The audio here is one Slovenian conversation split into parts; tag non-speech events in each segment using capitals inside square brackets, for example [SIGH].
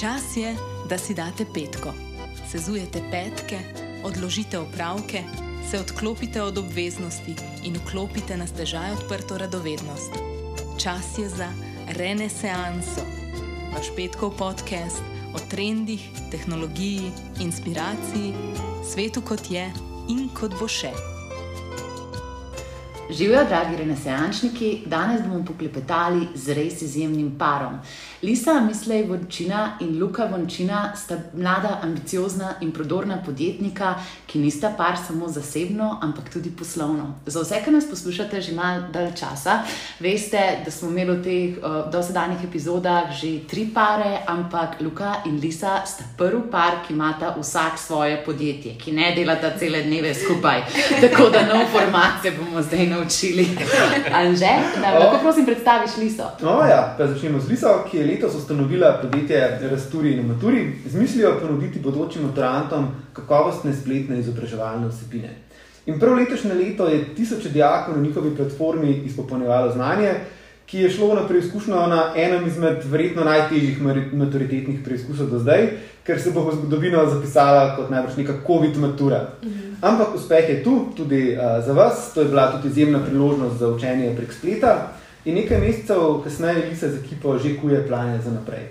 Čas je, da si date petko. Sezujete petke, odložite opravke, se odklopite od obveznosti in vklopite na stežaj odprto radovednost. Čas je za renesanso, vaš petkov podcast o trendih, tehnologiji, inspiraciji, svetu kot je in kot bo še. Živijo, dragi renesančniki, danes bomo poklepetali z res izjemnim parom. Lisa Mislej Vončina in Luka Vončina sta mlada, ambiciozna in prodorna podjetnika, ki nista par samo zasebno, ampak tudi poslovno. Za vse, ki nas poslušate že malo dalj časa, veste, da smo imeli v teh uh, dosedanjih epizodah že tri pare, ampak Luka in Lisa sta prvi par, ki imata vsak svoje podjetje, ki ne delata cele dneve skupaj. [LAUGHS] Tako da nov format se bomo zdaj naučili. [LAUGHS] Anže, da lahko prosim predstaviš Liso. No, ja, pa začnemo z Liso, ki je letos ustanovila podjetje Rasturi in Maturi z mislijo ponuditi bodočim maturantom kakovostne spletne izobraževalne vsebine. In prav letošnje leto je tisoče dijakov na njihovi platformi izpopolnjevalo znanje, ki je šlo na preizkušnjo na enem izmed verjetno najtežjih maturitetnih preizkusov do zdaj, ker se bo v zgodovino zapisala kot najbrž neka COVID matura. Ampak uspeh je tu tudi uh, za vas, to je bila tudi izjemna priložnost za učenje prek spleta. In nekaj mesecev kasneje Lisa z ekipo že kuje plane za naprej.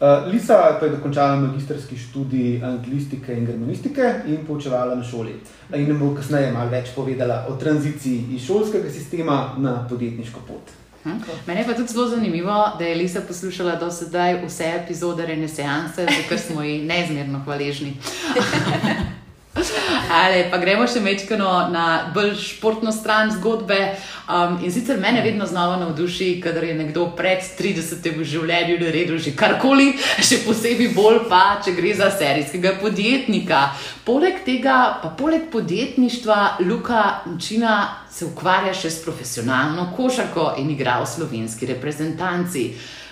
Uh, Lisa pa je dokončala magistrski študij anglistike in germanistike in poučevala na šoli. In nam bo kasneje malo več povedala o tranziciji iz šolskega sistema na podjetniško pot. Hm? Mene pa tudi zelo zanimivo, da je Lisa poslušala do sedaj vse epizode Renesanse, za kar smo ji neizmerno hvaležni. [LAUGHS] Ali pa gremo še mečkano na bolj športno stran zgodbe. Um, in sicer mene vedno znova navduši, kadar je nekdo pred 30 v življenju naredil že karkoli, še posebej bolj pa, če gre za serijskega podjetnika. Poleg tega, pa poleg podjetništva, Luka Učina se ukvarja še s profesionalno košarko in igra v slovenski reprezentanci.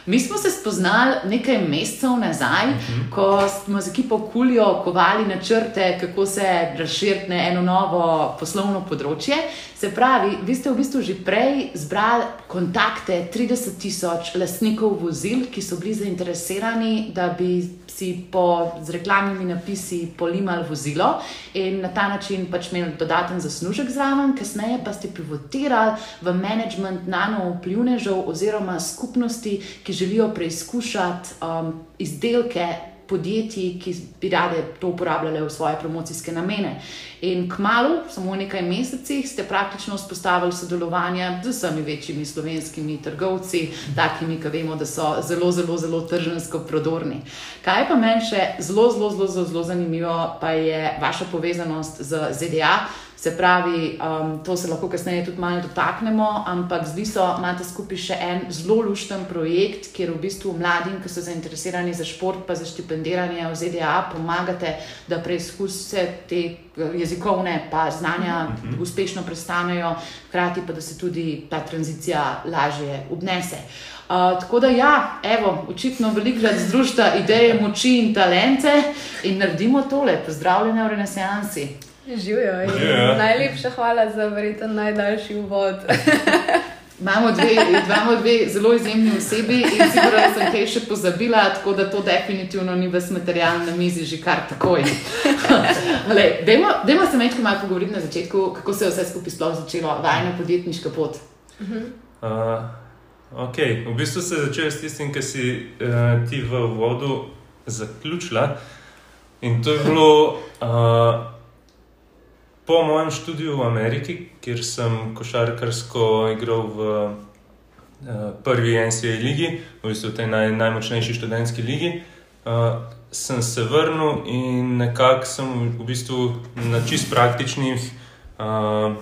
Mi smo se spoznali nekaj mesecev nazaj, uh -huh. ko smo z ekipo Kulijo kovali načrte, kako se razširiti eno novo poslovno področje. Se pravi, vi ste v bistvu že prej zbrali kontakte 30 tisoč lastnikov vozil, ki so bili zainteresirani, da bi si po, z reklamnimi napisi polimali vozilo in na ta način pač imeli dodaten zaslužek zraven, kasneje pa ste pivotirali v management nano vplivnežev oziroma skupnosti, ki želijo preizkušati um, izdelke podjetij, ki bi rade to uporabljale v svoje promocijske namene. In kmalo, samo v nekaj mesecih, ste praktično vzpostavili sodelovanje z vsemi večjimi slovenskimi trgovci, takimi, ki vemo, da so zelo, zelo, zelo tržansko prodorni. Kaj pa meni še zelo, zelo, zelo, zelo, zanimivo, pa je vaša povezanost z ZDA. Se pravi, um, to se lahko kasneje tudi malo dotaknemo, ampak z Liso imate skupaj še en zelo lušten projekt, kjer v bistvu mladim, ki so zainteresirani za šport, pa za štipendiranje v ZDA, pomagate, da preizkusite te eh, jezikovne pa znanja uh mhm. -huh. uspešno prestanejo, hkrati pa da se tudi ta tranzicija lažje obnese. Uh, tako da, ja, evo, očitno velikokrat združita ideje, moči in talente in naredimo tole, pozdravljene v Renesansi. Živijo. Najlepša hvala za verjetno najdaljši uvod. [LAUGHS] Imamo dve, imamo dve zelo izjemni osebi in sigurno sem kaj še pozabila, tako da to definitivno ni ves material na mizi že kar takoj. [LAUGHS] Dajmo se nekaj malo pogovoriti na začetku, kako se je vse skupaj sploh začelo, vajna podjetniška pot. Uh -huh. uh, ok, v bistvu se je začelo s tistim, kar si uh, ti v vodu zaključila. In to je bilo. Uh, Po mojem študiju v Ameriki, kjer sem košarkarsko igral v uh, prvi NCAA ligi, v bistvu v tej naj, najmočnejši študentski ligi, uh, sem se vrnil in nekako sem v bistvu na čist praktičnih uh,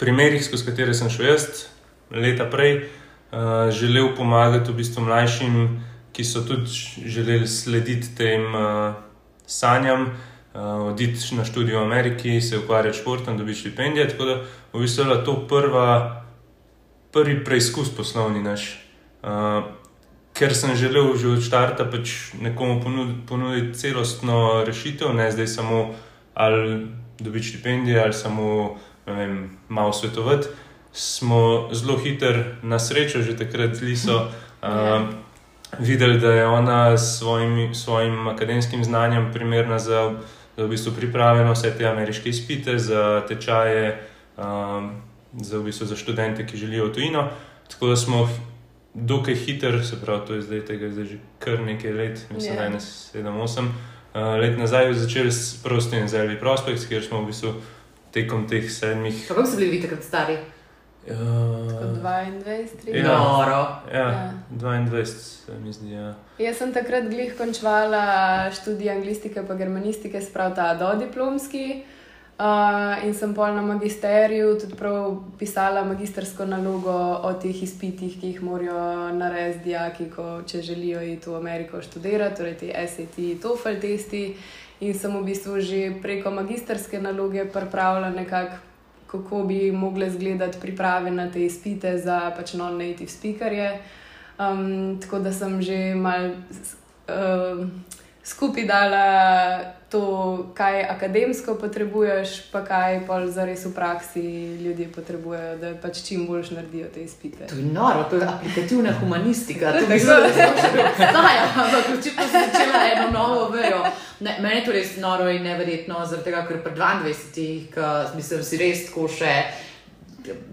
primerih, skozi katere sem šel jaz leta prej, uh, želel pomagati v bistvu mlajšim, ki so tudi želeli slediti tem uh, sanjam uh, oditi na študij v Ameriki, se ukvarjati s športom, dobiti štipendije. Tako da v bistvu je to prva, prvi preizkus poslovni naš. Uh, ker sem želel že od začetka pač nekomu ponuditi, ponuditi celostno rešitev, ne zdaj samo ali dobiti štipendije ali samo vem, malo svetovati. Smo zelo hitro na srečo, že takrat Liso, uh, videli, da je ona s svojim, svojim akademskim znanjem primerna za v bistvu priprave na vse te ameriške izpite, za tečaje, um, za, v bistvu za študente, ki želijo v tujino. Tako da smo dokaj hiter, se pravi, to je zdaj, tega, zdaj že kar nekaj let, mislim, da je ne 7-8 uh, let nazaj, začeli s prostim Zelvi Prospects, kjer smo v bistvu tekom teh sedmih. Kako so bili vi takrat stari? Uh, 22, 23. Ja. Noro. ja, Ja. 22, se mi zdi. Ja. Jaz sem takrat glih končala študij anglistike in germanistike, sprav ta dodiplomski. Uh, in sem pol na magisteriju tudi prav pisala magistersko nalogo o teh izpitih, ki jih morajo narediti dijaki, ko, če želijo iti v Ameriko študirati, torej ti SAT, TOEFL testi. In sem v bistvu že preko magisterske naloge pripravila nekako, kako bi mogle izgledati priprave na te izpite za pač non-native speakerje. Um, tako da sem že mal uh, skupaj dala to, kaj akademsko potrebuješ, pa kaj pa zares v praksi ljudje potrebujejo, da pač čim boljš naredijo te izpite. To je noro, to je aplikativna humanistika. To bi zelo obstaja, ampak očitno si začela eno novo vejo. Ne, meni je to res noro in neverjetno, zaradi tega, ker pri 22-ih, ki mislim, si res tako še.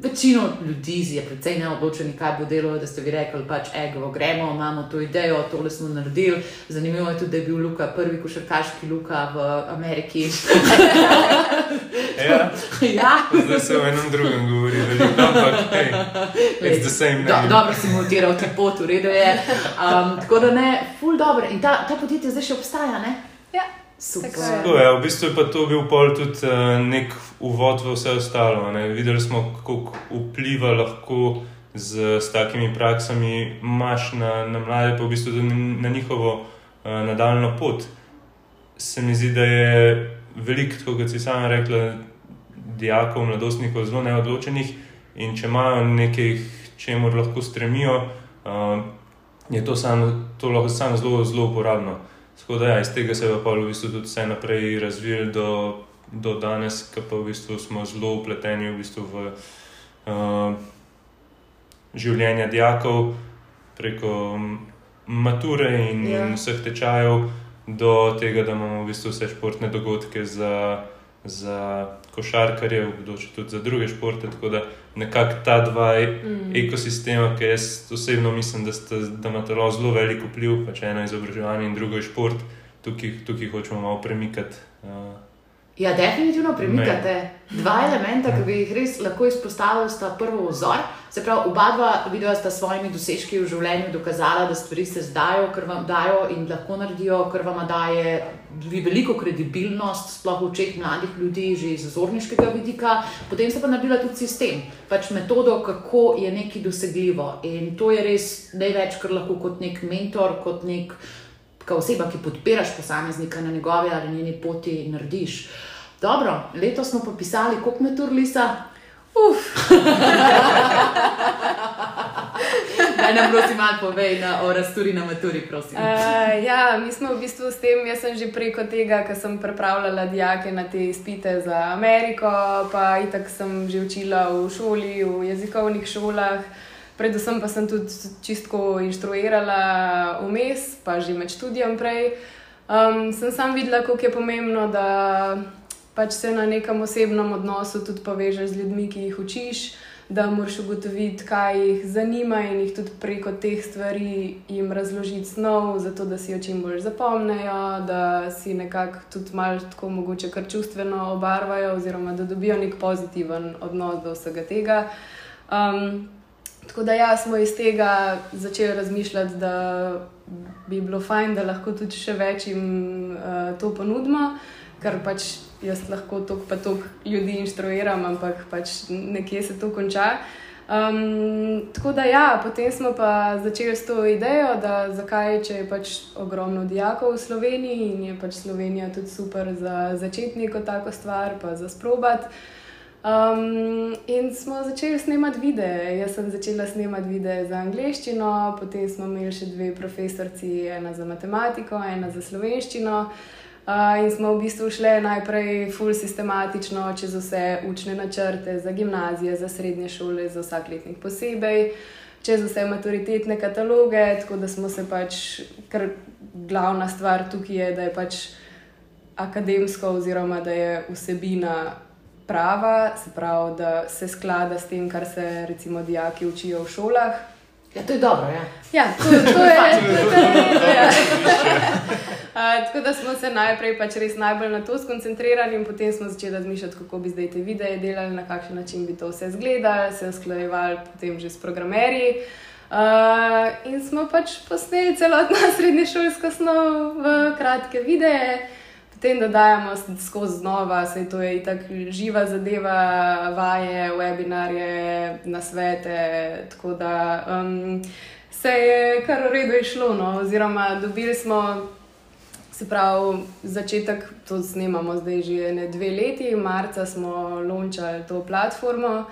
Večino ljudi je precej neodločeni, kaj bo delo, da ste vi rekli, pač ego, gremo, imamo to idejo, tole smo naredili. Zanimivo je tudi, da je bil Luka prvi košarkaški Luka v Ameriki. Ja, [LAUGHS] ja. zdaj se o enem drugem govori, veliko, ampak hey, it's the same Do, name. dobro si montiral ti pot, v redu je. Um, tako da ne, ful dobro. In ta, ta podjetje zdaj še obstaja, ne? Ja. Tako je. V bistvu je pa to bil pol tudi uh, nek uvod v vse ostalo. Ne. Videli smo, kako vpliva lahko z, s takimi praksami imaš na, na mlade, pa v bistvu tudi na njihovo uh, nadaljno pot. Se mi zdi, da je veliko, tako kot si sama rekla, dijakov, mladostnikov zelo neodločenih in če imajo nekaj, čemu lahko stremijo, uh, je to, sam, to lahko samo zelo, zelo uporabno. Tako da ja, iz tega se je pa v bistvu tudi vse naprej razvijalo do, do danes, ki pa v bistvu smo zelo upleteni v, bistvu v uh, življenje dijakov, preko mature in, Ja. ja. in vseh tečajev, do tega, da imamo v bistvu vse športne dogodke za, za košarkarje, v bodoče tudi za druge športe. Tako da nekako ta dva Mm. ekosistema, ki jaz osebno mislim, da, sta, da ima to zelo velik vpliv, pač eno je izobraževanje in drugo je šport, tukaj, tukaj hočemo malo premikati. Uh, Ja, definitivno premikate. Dva elementa, ki bi jih res lahko izpostavili, sta prvo vzor. Se pravi, oba dva videa sta s svojimi dosežki v življenju dokazala, da stvari se zdajo, kar vam dajo in lahko naredijo, kar vam daje veliko kredibilnost, sploh v očeh mladih ljudi, že iz zorniškega vidika. Potem ste pa naredili tudi sistem, pač metodo, kako je nekaj dosegljivo. In to je res največ, kar lahko kot nek mentor, kot nek kot oseba, ki podpiraš posameznika na njegovi ali njeni poti, narediš. Dobro, letos smo pa pisali, koliko metur Lisa. Uf. [LAUGHS] Daj nam prosim malo povej na, o rasturi na maturi, prosim. Uh, ja, mi smo v bistvu s tem, jaz sem že preko tega, ker sem pripravljala dijake na te izpite za Ameriko, pa itak sem že učila v šoli, v jezikovnih šolah. Predvsem pa sem tudi čistko inštruirala vmes, pa že med študijem prej. Um, sem sam videla, kako je pomembno, da pač se na nekem osebnem odnosu tudi povežeš z ljudmi, ki jih učiš, da moraš ugotoviti, kaj jih zanima in jih tudi preko teh stvari jim razložiti snov, zato da si jo čim bolj zapomnejo, da si nekako tudi malo tako mogoče kar čustveno obarvajo, oziroma da dobijo nek pozitiven odnos do vsega tega. Um, Tako da ja, smo iz tega začeli razmišljati, da bi bilo fajn, da lahko tudi še več jim uh, to ponudimo, ker pač jaz lahko toliko pa toliko ljudi inštruiram, ampak pač nekje se to konča. Um, tako da ja, potem smo pa začeli s to idejo, da zakaj, če je pač ogromno dijakov v Sloveniji in je pač Slovenija tudi super za začetniko tako stvar, pa za sprobat. Um, in smo začeli snemati videe. Jaz sem začela snemati videe za angliščino, potem smo imeli še dve profesorci, ena za matematiko, ena za slovenščino. Uh, in smo v bistvu šli najprej full sistematično čez vse učne načrte za gimnazije, za srednje šole, za vsak letnik posebej. čez vse maturitetne kataloge, tako da smo se pač, ker glavna stvar tukaj je, da je pač akademsko, oziroma da je vsebina prava, se pravi, da se sklada s tem, kar se recimo dijaki učijo v šolah. Ja, to je dobro. Ja, ja to, to je [LAUGHS] to. Ja. [LAUGHS] Tako da smo se najprej pač res najbolj na to skoncentrirali, in potem smo začeli razmišljati, kako bi zdaj te videe delali, na kakšen način bi to vse izgledalo, se usklajevali potem že s programerji. Uh, in smo pač posneli celotno [LAUGHS] srednješolsko snov v kratke videe potem dodajamo skozi znova, se to je tako živa zadeva, vaje, webinarje, nasvete. Tako da um, se je kar v redu išlo. No, oziroma, dobili smo. Se pravi, začetek to snemamo zdaj že ne dve leti, marca smo launčali to platformo. Uh,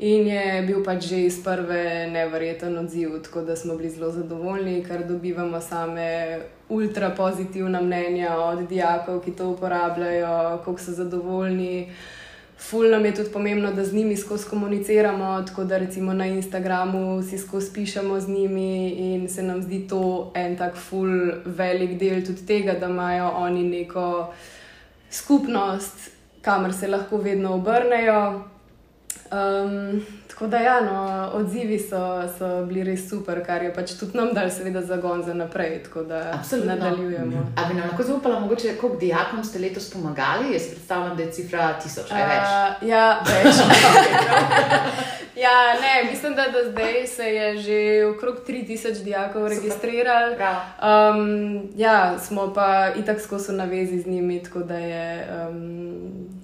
In je bil pač že iz prve nevreten odziv, tako da smo bili zelo zadovoljni, ker dobivamo same ultra pozitivna mnenja od dijakov, ki to uporabljajo, kako so zadovoljni. Ful nam je tudi pomembno, da z njimi skozi komuniciramo, tako da recimo na Instagramu si skozi pišemo z njimi in se nam zdi to en tak ful velik del tudi tega, da imajo oni neko skupnost, kamor se lahko vedno obrnejo. Um, tako da, ja, no, odzivi so, so bili res super, kar je pač tudi nam dal, seveda, zagon za naprej. Tako da Absolutno. nadaljujemo. A bi nam lahko zaupala, mogoče, koliko dijakom ste letos pomagali? Jaz predstavljam, da je cifra tisoč ali več. Uh, ja, več. [LAUGHS] [LAUGHS] ja, ne, mislim, da do zdaj se je že okrog 3000 dijakov registrirali. Um, ja, smo pa itak skozi navezi z njimi, tako da je. Um,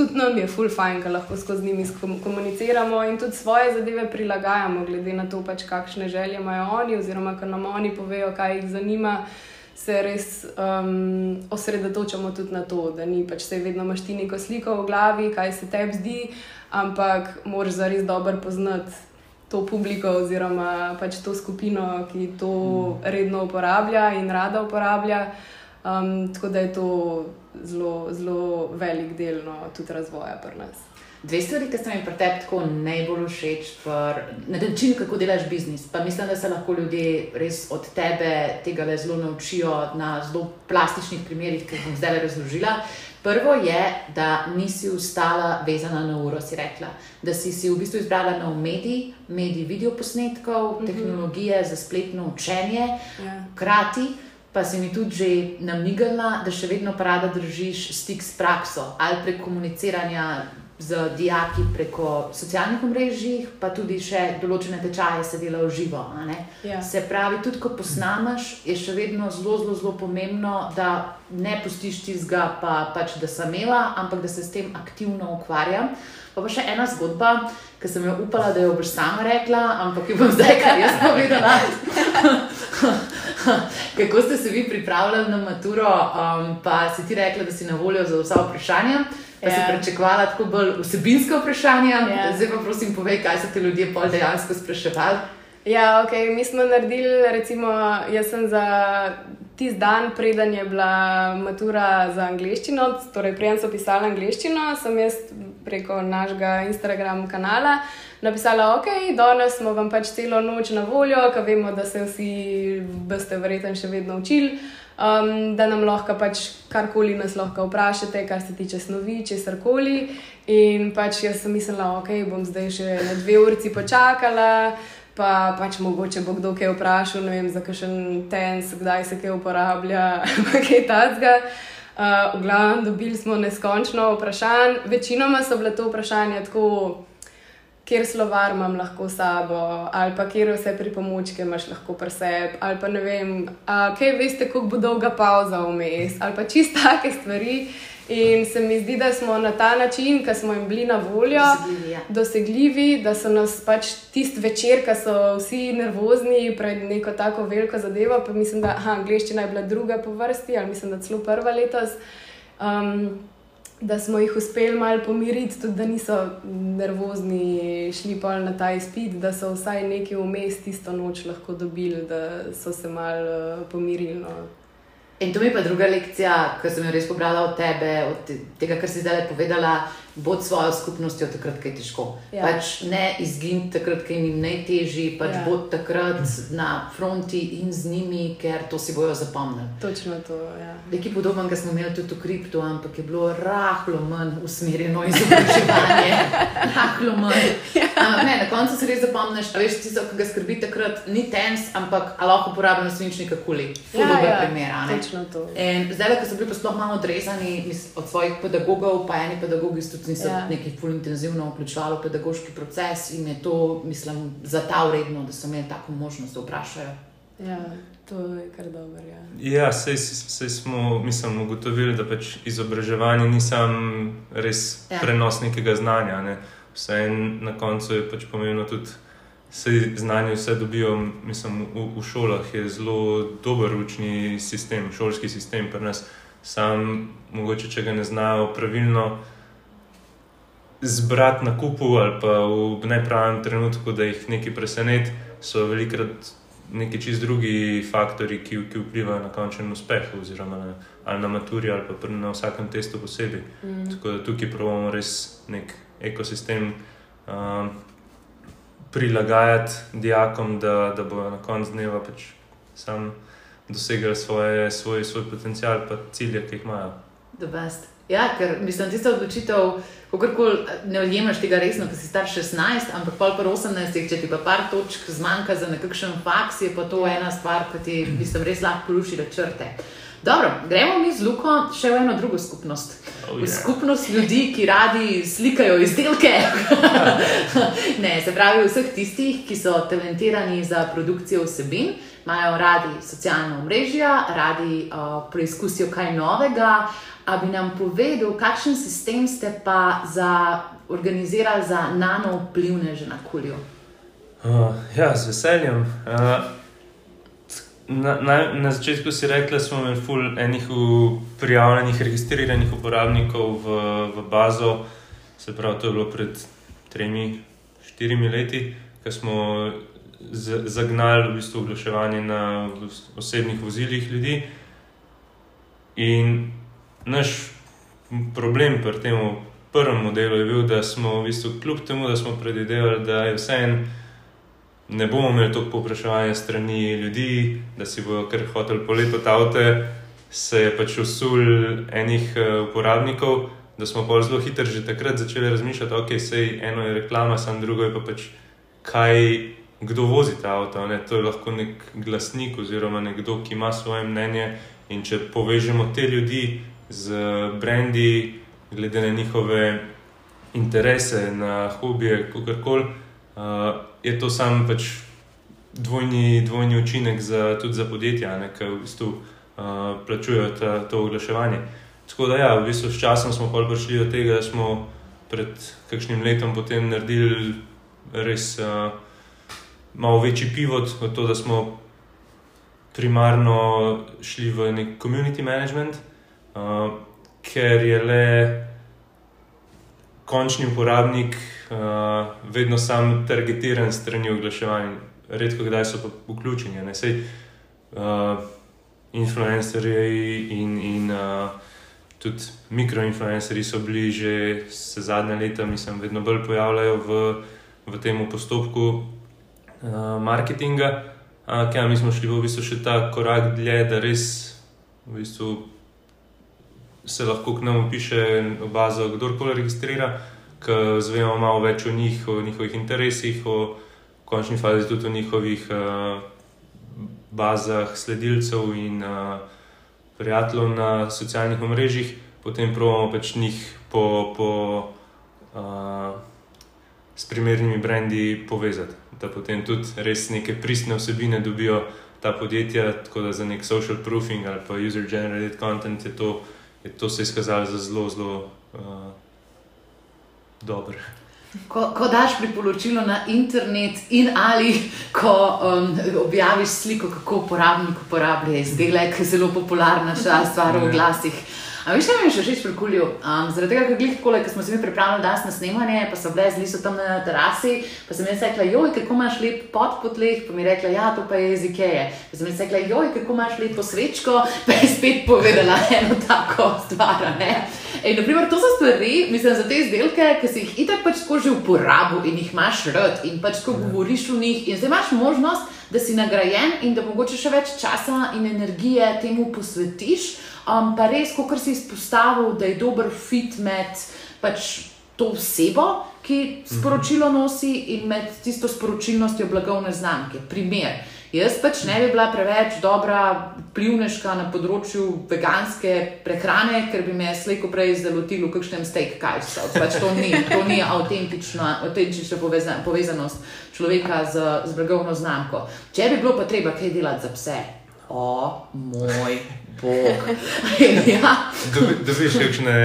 tudi nam je full fajn, ker lahko skozi njimi komuniciramo in tudi svoje zadeve prilagajamo, glede na to, pač, kakšne želje imajo oni, oziroma kar nam oni povejo, kaj jih zanima. Se res um, osredotočamo tudi na to, da ni pač se vedno imaš ti neko sliko v glavi, kaj se tebi zdi, ampak moraš za res dobro poznati to publiko oziroma pač to skupino, ki to mm. redno uporablja in rada uporablja. Um, tako da je to zelo, zelo velik del no, tudi razvoja pri nas. Dve stvari, ki so mi pri tebi tako najbolj všeč, na način, kako delaš biznis. Pa mislim, da se lahko ljudje res od tebe tega zelo naučijo na zelo plastičnih primerih, ki jih bom zdaj razložila. Prvo je, da nisi ustala vezana na uro, si rekla, da si, si v bistvu izbrala nov medij, medij videoposnetkov, mm -hmm. tehnologije za spletno učenje, hkrati. Yeah pa si mi tudi že namignila, da še vedno rada držiš stik s prakso ali prek komuniciranja z dijaki preko socialnih omrežij, pa tudi še določene tečaje se dela v živo. Ja. Se pravi, tudi ko posnamaš, je še vedno zelo, zelo, zelo pomembno, da ne pustiš tizga, pa pač da sem imela, ampak da se s tem aktivno ukvarjam. Pa, pa še ena zgodba, ki sem jo upala, da jo boš sama rekla, ampak jo bom zdaj, kar jaz povedala. [LAUGHS] [LAUGHS] Kako ste se vi pripravljali na maturo, um, pa si ti rekla, da si na voljo za vsa vprašanja? Pa yeah. si ja. pričakovala tako bolj vsebinsko vprašanje. Yeah. Ja. Zdaj pa prosim, povej, kaj so ti ljudje pol dejansko spraševali. Ja, ok, mi smo naredili, recimo, jaz sem za tisti dan, preden je bila matura za angliščino, torej prej sem pisala angliščino, sem jaz preko našega Instagram kanala napisala, ok, danes smo vam pač celo noč na voljo, ker vemo, da se vsi boste verjetno še vedno učili. Um, da nam lahko pač karkoli nas lahko vprašate, kar se tiče snovi, česar koli. In pač jaz sem mislila, ok, bom zdaj še na dve uri počakala, pa pač mogoče bo kdo kaj vprašal, ne vem, za kakšen tens, kdaj se kaj uporablja, [LAUGHS] kaj tacga. Uh, v glavnem, dobili smo neskončno vprašanj. Večinoma so bile to vprašanja tako kjer slovar imam lahko sabo, ali pa kje vse pripomočke imaš lahko pri sebi, ali pa ne vem, kaj veste, kako bo dolga pauza vmes, ali pa čist take stvari. In se mi zdi, da smo na ta način, ki smo jim bili na voljo, dosegljivi, ja. dosegljivi da so nas pač tisti večer, ki so vsi nervozni pred neko tako veliko zadevo. Pa mislim, da angliščina je bila druga po vrsti, ali mislim, da celo prva letos. Um, da smo jih uspeli malo pomiriti, tudi da niso nervozni, šli pa na ta izpit, da so vsaj nekaj vmes tisto noč lahko dobili, da so se malo uh, pomirili. No. In to mi je pa druga lekcija, ki sem jo res pobrala od tebe, od tega, kar si zdaj povedala. Bod svojo skupnostjo takrat, ko je težko. Ja. Pač ne izginiti takrat, ko jim najtežji, pač Ja. bod takrat na fronti in z njimi, ker to si bojo zapomnili. Točno to. Ja. Nekaj podobnega smo imeli tudi v kriptu, ampak je bilo rahlo manj usmerjeno izobraževanje. [LAUGHS] rahlo manj. Ampak ne, na koncu si res zapomniš, a veš, tisto, ki ga skrbi takrat, ni tens, ampak lahko uporabljam svinčnika kuli. Ful dober primer, a ne? točno to. In zdaj, ko so bili pa sploh malo odrezani od svojih pedagogov, pa eni pedagogi so tudi niso Ja. ja. neki ful intenzivno vključevali v pedagoški proces in je to, mislim, za ta vredno, da so imeli tako možnost, da vprašajo. Ja, to je kar dobro. Ja. Ja, sej, sej smo mislim, ugotovili, da pač izobraževanje ni samo res Ja. prenos nekega znanja. Ne. Vse en na koncu je pač pomembno tudi. Vse znanje, vse dobijo, mislim, v, v šolah je zelo dober učni sistem, šolski sistem pri nas. Sam, mogoče, če ga ne znajo pravilno zbrati na kupu ali pa v nepravem trenutku, da jih nekaj preseneti, so velikrat neki čist drugi faktori, ki, ki vplivajo na končen uspeh, oziroma na, ali na maturi, ali pa na vsakem testu posebej. Mm. Tako da tukaj pravimo res nek ekosistem um, prilagajati dijakom, da, da bodo na koncu dneva pač sam dosegli svoje, svoj, svoj potencial, pa cilje, ki jih imajo. The best. Ja, ker mislim, tista odločitev, kakorkoli ne ojemaš tega resno, ker si star 16, ampak pol pa 18, če ti pa par točk zmanjka za nekakšen faks, je pa to ena stvar, ki ti mislim, res lahko poruši črte. Dobro, gremo mi z Luko še v eno drugo skupnost. Oh, V yeah. skupnost ljudi, ki radi slikajo izdelke. [LAUGHS] ne, se pravi, vseh tistih, ki so talentirani za produkcijo vsebin, imajo radi socialna omrežja, radi uh, preizkusijo kaj novega. A bi nam povedal, kakšen sistem ste pa za, organizirali za nano vplivneže na kulju? Uh, ja, z veseljem. Uh, na, na, na začetku si rekla, da smo imeli ful enih prijavljenih, registriranih uporabnikov v, v bazo. Se pravi, to je bilo pred tremi, štirimi leti, ko smo z, zagnali v bistvu oglaševanje na os- osebnih vozilih ljudi. In naš problem pri tem prvem modelu je bil, da smo v bistvu, kljub temu, da smo predvidevali, da je vseeno ne bomo imeli toliko povpraševanja strani ljudi, da si bodo kar hoteli polepiti avto, se je pač usul enih eh, uporabnikov, da smo pa zelo hitro že takrat začeli razmišljati, ok, sej eno je reklama, sam drugo je pa pač kaj. Kdo vozi ta avto? Ne? To je lahko nek glasnik oziroma nekdo, ki ima svoje mnenje. In če povežemo te ljudi z brendi, glede na njihove interese, na hobije, kakorkoli, uh, je to sam pač dvojni, dvojni učinek za, tudi za podjetja, ki v bistvu uh, plačujejo ta, to oglaševanje. Tako da, ja, v bistvu s časom smo prišli do tega, da smo pred kakšnim letom potem naredili res uh, malo večji pivot v to, da smo primarno šli v nek community management, uh, ker je le končni uporabnik uh, vedno sam targetiran strani oglaševanja. Redko kdaj so pa vključeni. Ne? Sej, uh, influencerji in, in uh, tudi mikroinfluencerji so bili že se zadnje leta, mislim, vedno bolj pojavljajo v, v tem postopku uh, marketinga. Uh, kaj, mi smo šli v bistvu še ta korak dlje, da res v bistvu se lahko k nam upiše v bazo, kdorkoli registrira, ker zvemo malo več o njih, o njihovih interesih, o končni fazi tudi o njihovih uh, bazah sledilcev in uh, prijateljev na socialnih omrežjih, potem pravimo pač njih po, po uh, s primernimi brendi povezati. Da potem tudi res neke pristne vsebine dobijo ta podjetja, tako da za nek social proofing ali pa user-generated content je to, je to se izkazalo za zelo, zelo uh, dobro. Ko, ko daš priporočilo na internet, in ali ko um, objaviš sliko, kako uporabnik uporablja izdelek, zelo popularna stvar v Ja. glasih. A veš, kaj mi je še všeč pri kulju? Um, zaradi tega, ker glih tako, ker smo se mi pripravljali danes na snemanje, pa so bile z liso tam na terasi, pa sem jaz rekla, joj, kako imaš lep pot po tleh, pa mi je rekla, ja, to pa je iz Ikeje. Pa sem jaz rekla, joj, kako imaš lepo svečko, pa je spet povedala [LAUGHS] eno tako stvar. Ej, naprimer, to so stvari, mislim, za te izdelke, ki si jih itak pač tako že uporabil in jih imaš rad in pač ko govoriš o njih. In zdaj imaš možnost, da si nagrajen in da mogoče še več časa in energije temu posvetiš. Um, pa res, kot si izpostavil, da je dober fit med pač to osebo, ki sporočilo nosi, in med tisto sporočilnostjo blagovne znamke. Primer. Jaz pač ne bi bila preveč dobra plivneška na področju veganske prehrane, ker bi me slejko prej zalotil v kakšnem steak kajcu. Pač to ni, to ni avtentična, avtentična poveza, povezanost človeka z, z blagovno znamko. Če bi bilo pa treba kaj delati za pse, o moj bog. [LAUGHS] ja. Dobiš kakšne,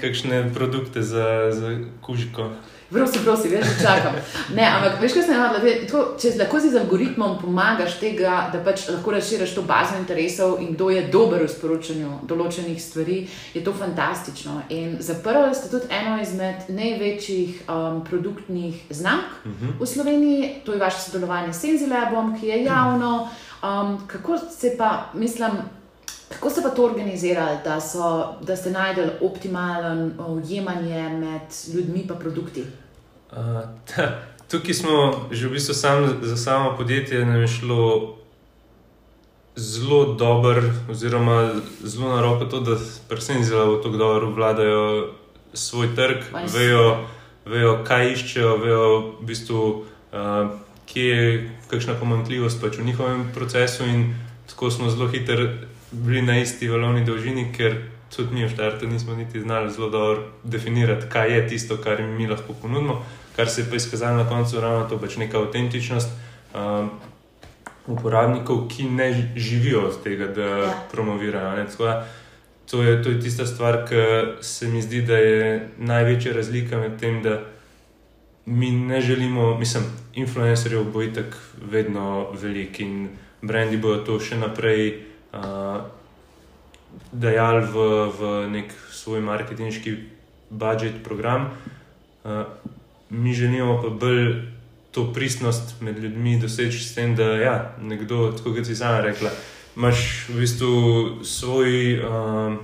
kakšne produkte za, za kužiko. Prosim, prosim, veš, da čakam. Ne, ampak veš, kaj sem naredila? Če lahko si z algoritmom pomagaš tega, da pač lahko razširiš to bazo interesov in kdo je dober v sporočanju določenih stvari, je to fantastično. In zaprli ste tudi eno izmed največjih um, produktnih znamk uh -huh. v Sloveniji, to je vaše sodelovanje s Senzilabom, ki je javno. Um, kako se pa, mislim. Kako ste pa to organizirali, da, so, da ste najdel optimalen ujemanje med ljudmi in produkti? Uh, ta, tukaj smo že v bistvu sam, za samo podjetje nam je šlo zelo dobro, oziroma zelo na roko to, da predvsem zelo tako dobro vladajo svoj trg, vejo, vejo, kaj iščejo, vejo, v bistvu, uh, kje je kakšna pomankljivost pač v njihovem procesu, in tako smo zelo hitri bili na isti valovni dolžini, ker tudi mi v štartu nismo niti znali zelo dobro definirati, kaj je tisto, kar jim mi lahko ponudimo, kar se je pa izkazalo na koncu ravno to, pač neka avtentičnost. Um, Uporabnikov, ki ne živijo od tega, da ja. promovirajo. To je, to je tista stvar, ki se mi zdi, da je največja razlika med tem, da mi ne želimo, mislim, influencerjev bo itak vedno velik in brendi bodo to še naprej uh, dajali v, v nek svoj marketinški budžet program. Uh, mi želimo pa bolj to pristnost med ljudmi doseči s tem, da ja, nekdo, tako kot si sama rekla, imaš v bistvu svoj, uh,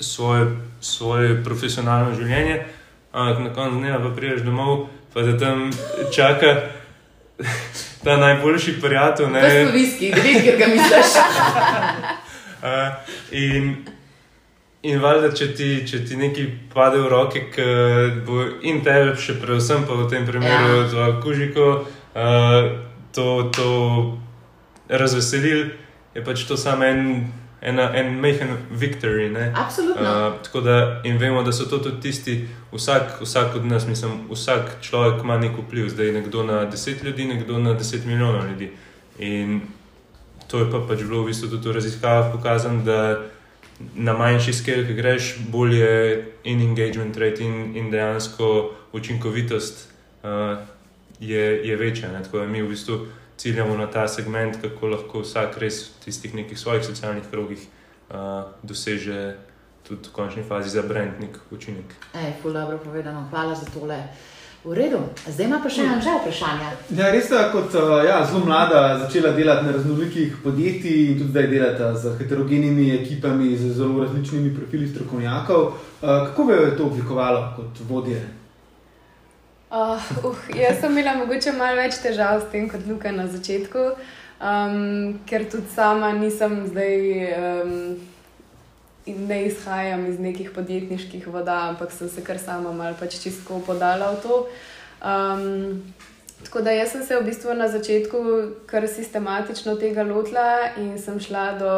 svoje, svoje profesionalno življenje, ampak na koncu dneva pa priješ domov, pa da tam čaka ta najboljši prijatelj. Ne, je viski, gre, ker ga misliš. [LAUGHS] uh, in in valjda, če ti, če ti nekaj pade v roke, bo in tebe, še predvsem pa v tem primeru, ja. za kužiko, uh, to, to razveselil, je pač to samo en. En, en majhen victory. Absolutno. Uh, tako da in vemo, da so to tudi tisti, vsak, vsak od nas, mislim, vsak človek ima nek vpliv, zdaj nekdo na deset ljudi, nekdo na deset milijonov ljudi. In to je pa pač bilo v bistvu tudi v raziskavah pokazano, da na manjši skali, ki greš, bolje in engagement rate in, in dejansko učinkovitost uh, je, je večja. Ne? Tako da mi v bistvu ciljamo na ta segment, kako lahko vsak res v tistih nekih svojih socialnih krogih uh, doseže tudi v končni fazi za brandnik učinek. Ej, dobro povedano, hvala za tole. V redu, zdaj ima pa še eno že vprašanje. Ja, res ste kot ja, zelo mlada začela delati na raznolikih podjetjih in tudi zdaj delate z heterogenimi ekipami, z zelo različnimi profili strokovnjakov. Kako bi jo to oblikovalo kot vodje? Uh, uh, jaz sem imela mogoče malo več težav s tem kot Luka na začetku, um, ker tudi sama nisem zdaj. Um, ne izhajam iz nekih podjetniških voda, ampak sem se kar sama malo pač čisto podala v to. Um, tako da jaz sem se v bistvu na začetku kar sistematično tega lotila in sem šla do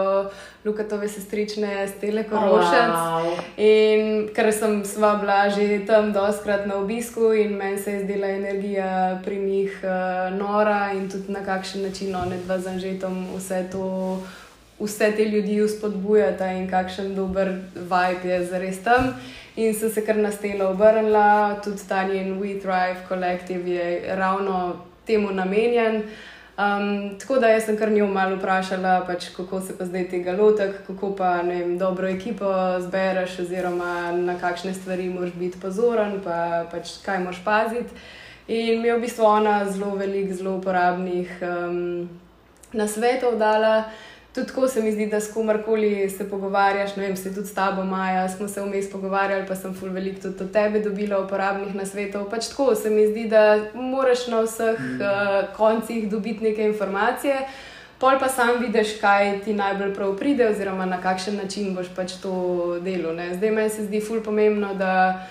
Lukatove sestrične Stele Korošec. Wow. In ker sem sva bila že tam doskrat na obisku in meni se je zdela energija pri njih uh, nora in tudi na kakšen način one dva zanžetom vse to. Vse te ljudi uspodbujata in kakšen dober vibe je zares tam in sem se kar na stelo obrnila, tudi ta njen We Thrive kolektiv je ravno temu namenjen. Um, tako da sem kar njo malo vprašala, pač, kako se pa zdaj tega lotek, kako pa vem, dobro ekipo zbereš, oziroma na kakšne stvari moraš biti pozoren, pa pač kaj moraš paziti. In mi je v bistvu ona zelo velik, zelo uporabnih um, nasvetov dala. Tudi tako se mi zdi, da s komarkoli se pogovarjaš, ne vem, se tudi s tabo, Maja, smo se vmes pogovarjali, pa sem ful veliko tudi od tebe dobila uporabnih nasvetov. Pač tako se mi zdi, da moraš na vseh mm. uh, koncih dobiti neke informacije. Pol pa sam vidiš, kaj ti najbolj prav pride, oziroma na kakšen način boš pač to delo. Ne? Zdaj meni se zdi ful pomembno, da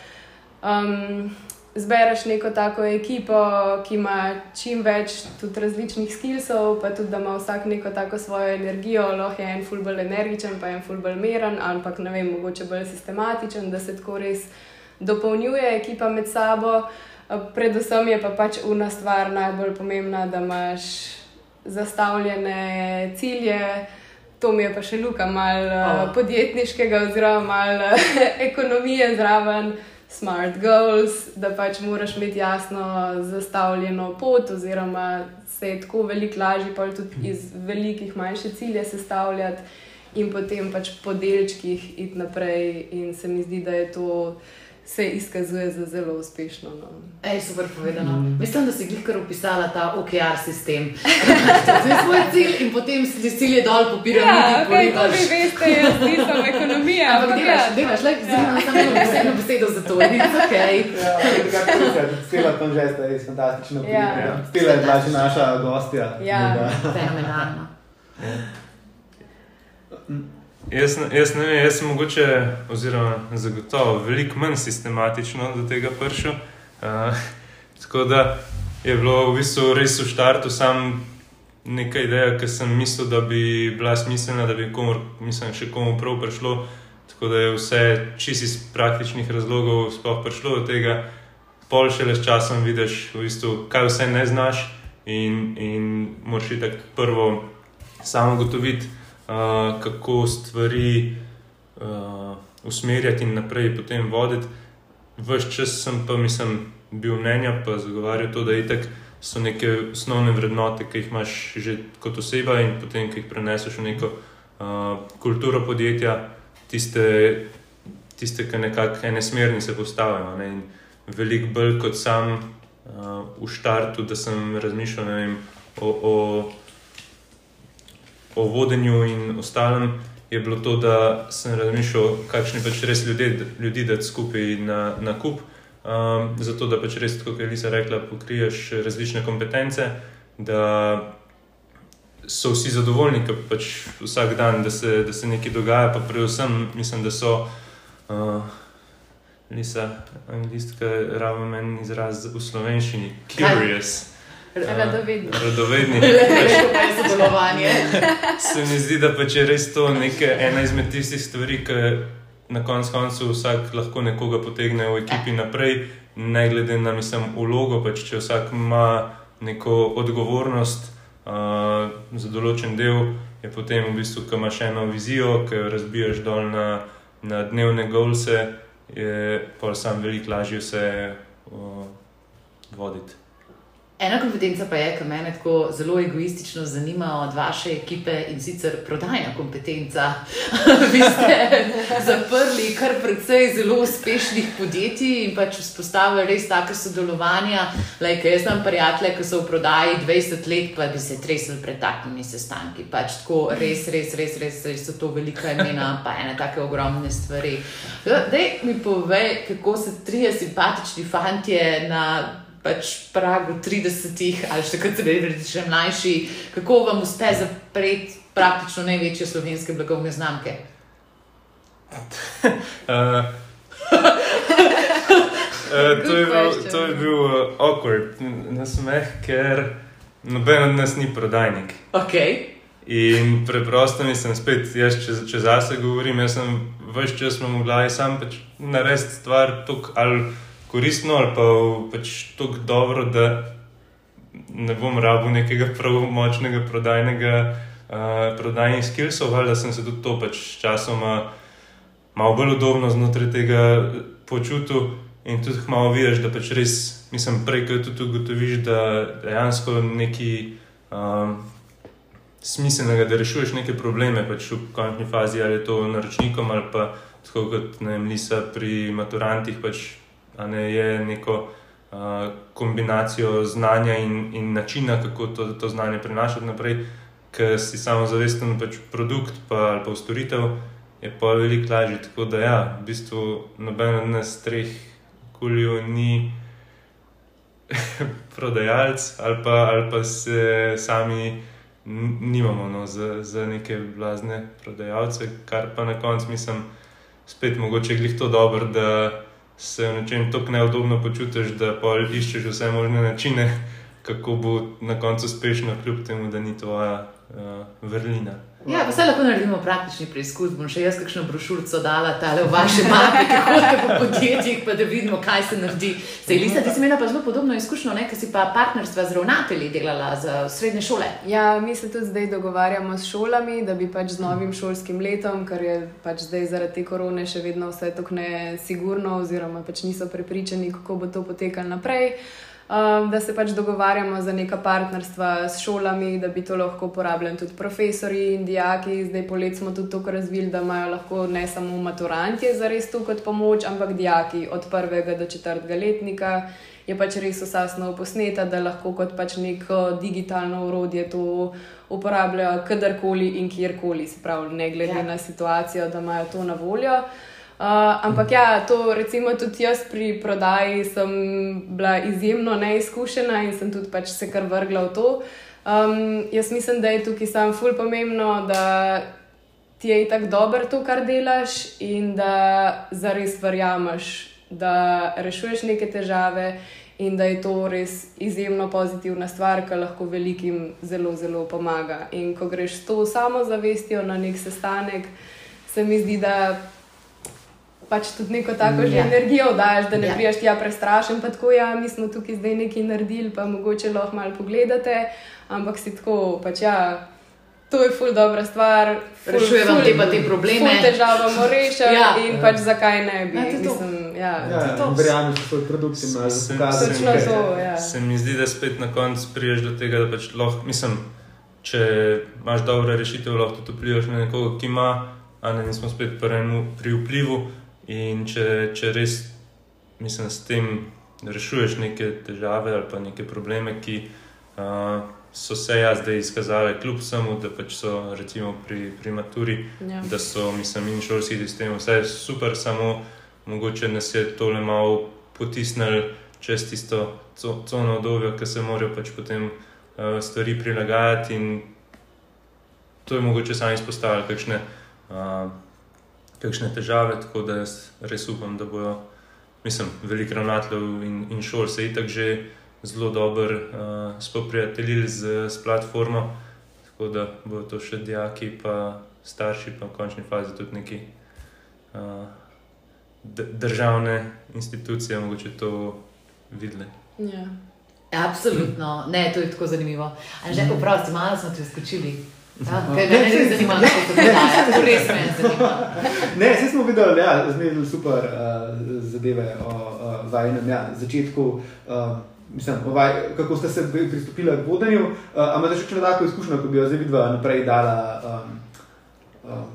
um, zbereš neko tako ekipo, ki ima čim več tudi različnih skillsov, pa tudi da ima vsak neko tako svojo energijo, lahko je en ful bolj energičen, pa en ful bolj meren, ampak ne vem, mogoče bolj sistematičen, da se tako res dopolnjuje ekipa med sabo. Predvsem je pa pač ena stvar najbolj pomembna, da imaš zastavljene cilje. To mi je pa še luka, malo oh. podjetniškega, oziroma malo [LAUGHS] ekonomije zraven smart goals, da pač moraš imeti jasno zastavljeno pot, oziroma se je tako veliko lažje pa tudi iz velikih manjših ciljev sestavljati in potem pač po delčkih iti naprej. In se mi zdi, da je to se izkazuje za zelo uspešno. No. Ej, super povedano. Mm. Mislim, da si jih kar opisala ta OKR sistem. [LAUGHS] to je svoj cilj in potem si cilje dol popiraš. Ja, okay, to vi veste, jaz nisem ekonomija. Ampak delaš, delaš, le samo eno besedo za to. Okay. ja, Stela tam že ste res fantastično. Ja. Stela je bila že naša gostja. Ja, fenomenalno. Ja. Jaz, jaz ne vem, jaz sem mogoče, oziroma zagotovo, veliko manj sistematično do tega prišel. Uh, tako da je bilo v bistvu res v štartu sam nekaj ideja, ki sem mislil, da bi bila smiselna, da bi komu, mislim, še komu prav prišlo. Tako da je vse čisto iz praktičnih razlogov sploh prišlo do tega. Pol še le s časom vidiš, v bistvu, kaj vse ne znaš, in, in moraš tako prvo samo gotoviti kako stvari uh, usmerjati in naprej potem voditi. Ves čas sem pa, mislim, bil mnenja, pa zagovarjal to, da itek so neke osnovne vrednote, ki jih imaš že kot oseba in potem, ki jih preneseš v neko uh, kulturo podjetja, tiste, tiste ki nekako ene smernice postavijo. Ne? Veliko bolj kot sam uh, v štartu, da sem razmišljal vem, o, o o vodenju in ostalem, je bilo to, da sem razmišljal, kakšni pač res ljudje, ljudi da skupaj na, na kup. Um, zato, da pač res, kot je Lisa rekla, pokriješ različne kompetence, da so vsi zadovoljni, da pač vsak dan, da se, da se nekaj dogaja, pa predvsem mislim, da so. Uh, Lisa, anglistka, ravno meni izraz v slovenščini, curious. Kaj? Radovedni. [LAUGHS] Radovedni. sodelovanje. Se mi zdi, da pač je res to neke, ena izmed tistih stvari, ki na koncu koncev vsak lahko nekoga potegne v ekipi naprej, ne glede na mislim, ulogo. Pač, če vsak ima neko odgovornost uh, za določen del, je potem v bistvu, ki imaš eno vizijo, ki jo razbiješ dol na, na dnevne golse, je pa sam veliko lažje vse uh, voditi. Ena kompetenca pa je, ki me tako zelo egoistično zanima od vaše ekipe in sicer prodajna kompetenca. [LAUGHS] Vi ste zaprli kar precej zelo uspešnih podjetij in pač vzpostavili res take sodelovanja. Like, jaz imam prijatelje, ki so v prodaji 20 let, pa bi se tresli pred takimi sestanki. Pač tako res, res, res, res, res so to velika imena, pa ene take ogromne stvari. Dej mi povej, kako se trije simpatični fantje na pač pragu 30 ali še kaj reči, še mlajši, kako vam uspe zapreti praktično največje slovenske blagovne znamke? [LAUGHS] uh, to, je bil, to je bil uh, awkward nasmeh, ker noben od nas ni prodajnik. Okay. In preprosto nisem spet, jaz če, če zase govorim, jaz sem vse čas v glavi sam pač narediti stvar tukaj koristno ali pa pač tako dobro, da ne bom rabil nekega pravomočnega prodajnega uh, prodajnih skillsov, ali da sem se tudi to pač časoma malo bolj udobno znotraj tega počutil in tudi malo vidiš, da pač res, mislim, prej, ko tudi ugotoviš, da dejansko neki. Um, Smiselnega, da rešuješ neke probleme, pač v končni fazi, ali je to naročnikom, ali pa tako kot ne, Lisa pri maturantih, pač ne, je neko uh, kombinacijo znanja in, in načina, kako to, to znanje prenašati naprej. ki si samo zavesten pač produkt pa, ali pa storitev, je pa veliko lažje. Tako da, ja, v bistvu noben od nas treh kulijo ni [LAUGHS] prodajalec ali ali pa se sami. Nimamo no, za, za neke blazne prodajalce, kar pa na koncu mislim, spet mogoče glih to dobro, da se v nečem tako neudobno počutiš, da pa iščeš vse možne načine, kako bo na koncu uspešno, kljub temu, da ni tvoja uh, vrlina. Ja, vse lahko naredimo praktični preizkus. Bom še jaz kakšno brošurico dala tale v vaše mape, ki hodite po podjetjih, pa da vidimo, kaj se naredi. Zdaj, Lisa, ti si imela pa zelo podobno izkušnjo, ker si pa partnerstva z ravnatelji delala za srednje šole. Ja, mi se tudi zdaj dogovarjamo s šolami, da bi pač z novim šolskim letom, ker je pač zdaj zaradi te korone še vedno vse tako nesigurno, oziroma pač niso prepričani, kako bo to potekalo naprej um, da se pač dogovarjamo za neka partnerstva s šolami, da bi to lahko uporabljali tudi profesori in dijaki. Zdaj polet smo tudi to razvili, da imajo lahko ne samo maturanti za res to kot pomoč, ampak dijaki od prvega do četrtega letnika. Je pač res vsa snov posneta, da lahko kot pač neko digitalno urodje to uporabljajo kadarkoli in kjerkoli, se pravi, ne glede ja. na situacijo, da imajo to na voljo. Uh, ampak ja, to recimo tudi jaz pri prodaji sem bila izjemno neizkušena in sem tudi pač se kar vrgla v to. Um, jaz mislim, da je tukaj samo ful pomembno, da ti je tako dobro to, kar delaš in da zares verjameš, da rešuješ neke težave in da je to res izjemno pozitivna stvar, ki lahko velikim zelo, zelo pomaga. In ko greš s to samozavestjo na nek sestanek, se mi zdi, da pač tudi neko tako že ja. energijo daš, da ne ja. priješ tja prestrašen. Pa tako, ja, mi smo tukaj zdaj nekaj naredili, pa mogoče lahko malo pogledate, ampak si tako, pač ja. To je ful dobra stvar, rešujemo te pa te probleme. Težavo moramo rešiti ja. in pač zakaj ne bi. Ja, ja, Verjamem, da so produkti na zelo ja. Se mi zdi, da spet na koncu priješ do tega, da pač lahko, mislim, če imaš dobro rešitev, lahko tudi vplivaš na nekoga, ki ima, a ne smo spet pri vplivu. In če, če res, mislim, s tem rešuješ neke težave ali pa neke probleme, ki uh, so se jaz zdaj izkazale, kljub samo, da pač so recimo pri, pri maturi, ja. da so, mislim, in šolski sistem, vse je super, samo mogoče nas je tole malo potisnili čez tisto cono obdobje, ki se morajo pač potem uh, stvari prilagajati in to je mogoče sami izpostaviti, kakšne. Uh, kakšne težave, tako da jaz res upam, da bojo, mislim, veliko ravnateljev in, in šol se itak že zelo dobro uh, spoprijateljili z, z platformo, tako da bodo to še dijaki, pa starši, pa v končni fazi tudi neki uh, državne institucije, mogoče to videli. Ja. Absolutno, ne, to je tako zanimivo. Že, oprosti, malo smo te skočili. Ja, kaj me ne zanima, dogaja, to res me zanima. Ne, vsi smo videli, ja, zmerno super uh, zadeve o uh, vajnem ja, začetku. Uh, Mislim, ovaj, kako ste se pristopili k vodenju, uh, ampak še če tako izkušnjo, ko bi jo zdaj videla naprej dala um, um,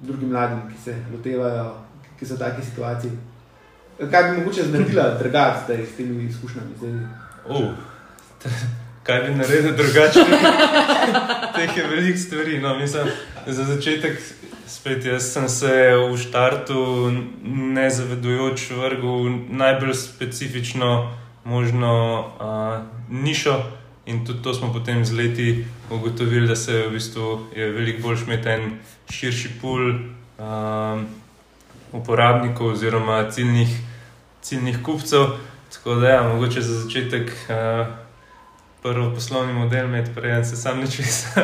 drugim mladim, ki se lotevajo, ki so v taki situaciji. Kaj bi mogoče naredila drugače s temi izkušnjami? Uh, kaj bi naredil drugače? [LAUGHS] Teh je veliko stvari. No, mislim, za začetek, spet jaz sem se v štartu nezavedujoč vrgel najbolj specifično možno uh, nišo. In tudi to smo potem z leti ugotovili, da se v bistvu je veliko bolj imeti en širši pool um, uporabnikov oziroma ciljnih, ciljnih kupcev. Tako da, ja, mogoče za začetek uh, prvi poslovni model, med prej se sam neče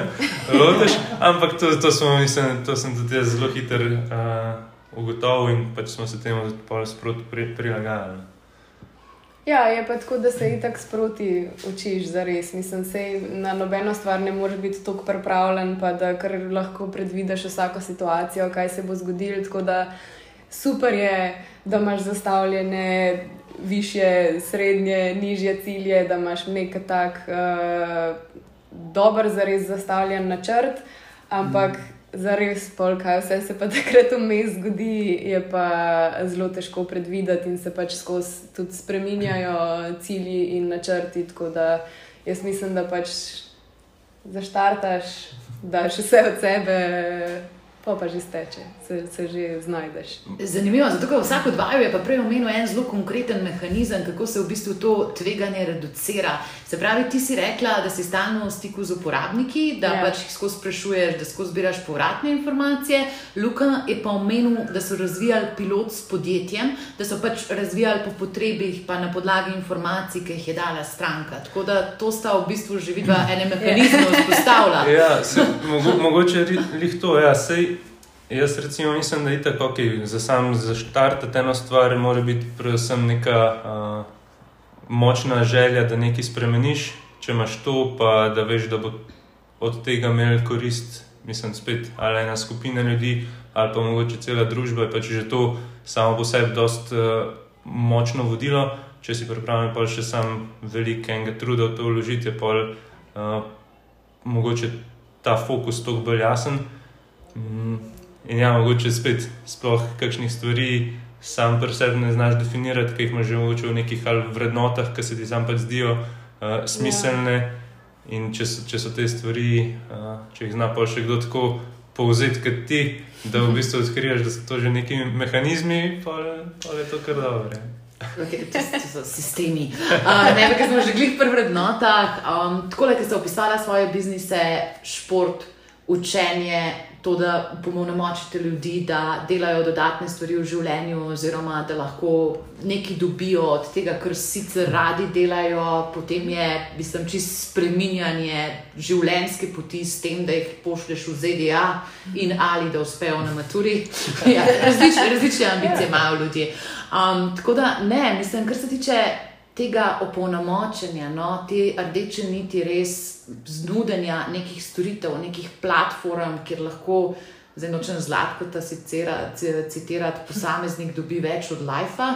[LAUGHS] lotiš. Ampak to, to, smo, mislim, to sem tudi zelo hiter uh, ugotovil in pač smo se temu sproti pri, prilagajali. Ja, je pa tako, da se itak sproti učiš za res. Mislim, da na nobeno stvar ne moreš biti tako pripravljen, pa da lahko predvidiš vsako situacijo, kaj se bo zgodilo. Tako da super je, da imaš zastavljene više, srednje, nižje cilje, da imaš nek tak uh, dober, zares zastavljen načrt, ampak mm. zares pol, kaj vse se pa [LAUGHS] takrat vmes zgodi, je pa zelo težko predvideti in se pač skozi tudi spreminjajo cilji in načrti. Tako da jaz mislim, da pač zaštartaš daš vse od sebe, pa pa že steče, se, se že znajdeš. Zanimivo, zato ker vsak od vaju je pa prej omenil en zelo konkreten mehanizem, kako se v bistvu to tveganje reducira. Se pravi, ti si rekla, da si stalno v stiku z uporabniki, da Ja. pač jih skozi sprašuješ, da skozi zbiraš povratne informacije. Luka je pa omenil, da so razvijali pilot s podjetjem, da so pač razvijali po potrebih, pa na podlagi informacij, ki jih je dala stranka. Tako da to sta v bistvu že vidva [LAUGHS] ene mehanizme vzpostavila. [LAUGHS] Ja, se, mogo, mogoče lih to. Ja, sej, jaz recimo mislim, da je tako, okay, za sam zaštartati eno stvar, mora biti predvsem neka uh, močna želja, da nekaj spremeniš. Če imaš to, pa da veš, da bo od tega imel korist, mislim, spet ali ena skupina ljudi, ali pa mogoče cela družba, je pač že to samo po sebi dost uh, močno vodilo. Če si pripravljen, pa še sam velikega truda v to vložiti, pol uh, mogoče ta fokus toliko bolj jasen. Mm, In ja, mogoče spet, sploh kakšnih stvari sam pri sebi ne znaš definirati, ki jih imaš že mogoče v nekih ali vrednotah, ki se ti sam pač zdijo uh, smiselne. Ja. In če so, če so te stvari, uh, če jih zna pa še kdo tako povzeti kot ti, da v [LAUGHS] bistvu odkriješ, da so to že neki mehanizmi, pa, pa je to kar dobro. Okay, to, to so sistemi. Uh, ne, ker smo že glih pri vrednotah. Um, tako, da ste opisali svoje biznise, šport, učenje, to, da pomolnomočite ljudi, da delajo dodatne stvari v življenju, oziroma da lahko nekaj dobijo od tega, kar sicer radi delajo, potem je, mislim, čist spreminjanje življenjske poti s tem, da jih pošlješ v ZDA in ali da uspejo na maturi. [LAUGHS] Ja, različne, različne ambicije imajo ljudje. Um, tako da, ne, mislim, kar se tiče tega opolnomočenja, no, te rdeče niti res znudenja nekih storitev, nekih platform, kjer lahko. Zdaj nočem zlatko ta citirati, posameznik dobi več od life.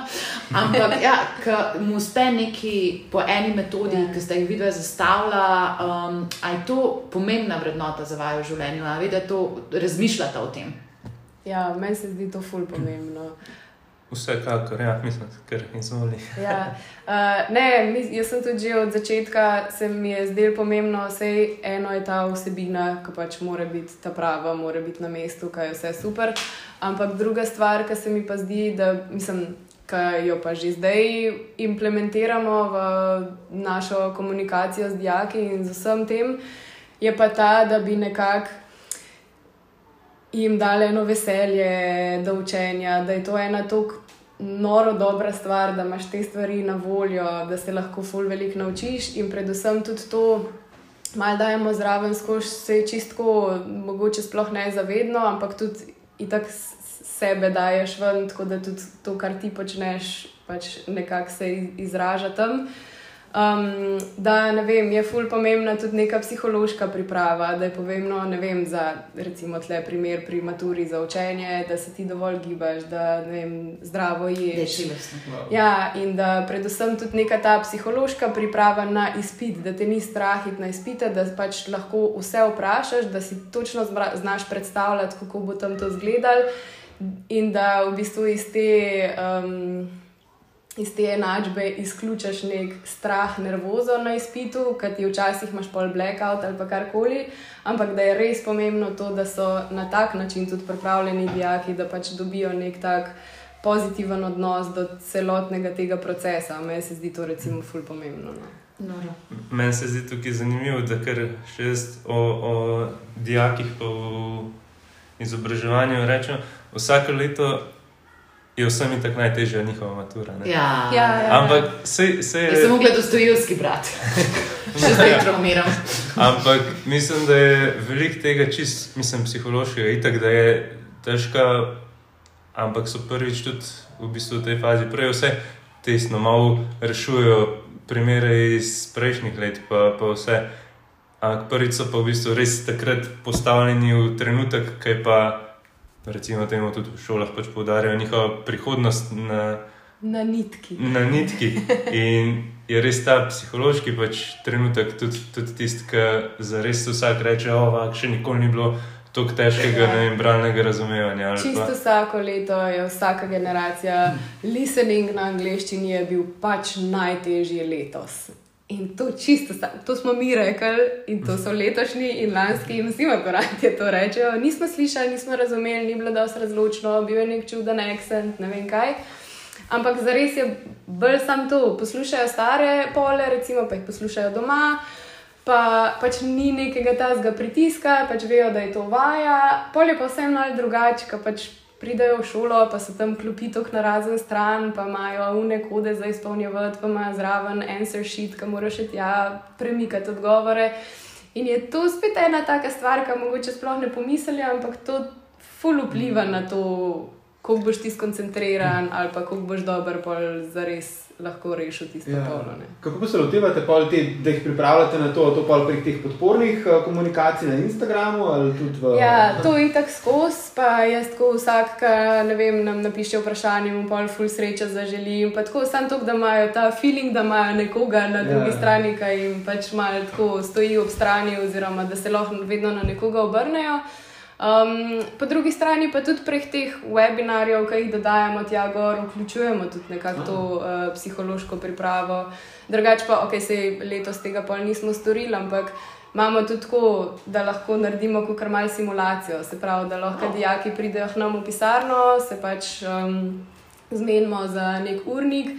Ampak, ja, ko mu uspe neki po eni metodi, ki ste jih videli zastavila, um, ali je to pomembna vrednota za vaju v življenju, ali da to razmišljate o tem? Ja, meni se zdi to ful pomembno. Vsekakor, ja, mislim, ker izvoli. [LAUGHS] Ja. Uh, ne, jaz sem tudi od začetka, se mi je zdelo pomembno, vse eno je ta vsebina, ki pač mora biti ta prava, mora biti na mestu, kaj je vse super. Ampak druga stvar, ki se mi pa zdi, da mislim, ki jo pa že zdaj implementiramo v našo komunikacijo z dijaki in z vsem tem, je pa ta, da bi nekako jim dali eno veselje do učenja, da je to ena tako noro dobra stvar, da imaš te stvari na voljo, da se lahko ful veliko naučiš in predvsem tudi to. Malo dajemo zraven, skozi se čistko, mogoče sploh ne zavedno, ampak tudi itak sebe daješ ven, tako da tudi to, kar ti počneš, pač nekako se iz- izraža tam. Um, da ne vem, je ful pomembna tudi neka psihološka priprava, da je pomembno, ne vem, za recimo tle primer pri maturi za učenje, da se ti dovolj gibaš, da vem, zdravo ješ. Ja, in da predvsem tudi neka ta psihološka priprava na izpit, da te ni strah iti na izpite, da pač lahko vse vprašaš, da si točno zbra- znaš predstavljati, kako bo tam to izgledalo, in da v bistvu iz te. Um, Iz te enačbe izključiš nek strah, nervozo na izpitu, ki ti včasih imaš pol blackout ali pa karkoli, ampak da je res pomembno to, da so na tak način tudi pripravljeni dijaki, da pač dobijo nek tak pozitiven odnos do celotnega tega procesa. Meni se zdi to recimo ful pomembno. No. Meni se zdi tukaj zanimivo, da kar še jaz o, o dijakih pa v izobraževanju rečem, vsako leto je vsem in tako najtežja njihova matura. ne. Ja, Ja, ja. Ampak se, se Jaz sem mogla dostojevski brat. [LAUGHS] Še zdaj traumiram. Ampak mislim, da je veliko tega čist, mislim, psihološkega, itak, da je težka, ampak so prvič tudi v bistvu v tej fazi prej vse tesno, malo rešujejo primere iz prejšnjih let, pa, pa vse. Ampak prvič so pa v bistvu res takrat postavljeni v trenutek, ki je pa, recimo, temu tudi v šolah pač poudarjajo njihovo prihodnost na Na nitki. na nitki. In je res ta psihološki pač trenutek, tudi, tudi tisti, ki za res vsak reče: O, še nikoli ni bilo tako težkega ne vem, bralnega razumevanja. Čisto pa- vsako leto je vsaka generacija, listening na angleščini je bil pač najtežji letos. In to čisto, to smo mi rekli, in to so letošnji in lanski, in vsi maturanti to rečejo. Nismo slišali, nismo razumeli, ni bilo dosti razločno, bil je nek čuden accent, ne vem kaj. Ampak zares je bolj sam to, poslušajo stare pole, recimo, pa jih poslušajo doma, pa pač ni nekega tazga pritiska, pač vejo, da je to vaja. Pol je pa vseeno malo drugače, pač pridejo v šolo, pa so tam klopitok na razen stran, pa imajo une kode za izpolnjevati, pa imajo zraven answer sheet, ki moraš še tja premikati odgovore. In je to spet ena taka stvar, ki mogoče sploh ne pomislijo, ampak to ful vpliva na to, koliko boš ti skoncentriran ali pa koliko boš dober, pa zares lahko rešil tisto ja. polo. Kako pa se lotevate, te, da jih pripravljate na to, to prek teh podpornih uh, komunikacij na Instagramu? V... Ja, to je tako skozi, pa jaz tako vsak, ki nam napiše vprašanje, mu pa ful sreča zaželim. Tako samo to, da imajo ta feeling, da imajo nekoga na drugi ja. strani, ki jim pač malo tako stoji ob strani, oziroma da se lahko vedno na nekoga obrnejo. Um, po drugi strani pa tudi prek teh webinarjev, ki jih dodajamo tja gor, vključujemo tudi nekako to uh, psihološko pripravo. Drugač pa, ok, se letos tega pa nismo storili, ampak imamo tudi tako, da lahko naredimo kar mal simulacijo. Se pravi, da lahko dijaki pridejo k nam v pisarno, se pač um, zmenimo za nek urnik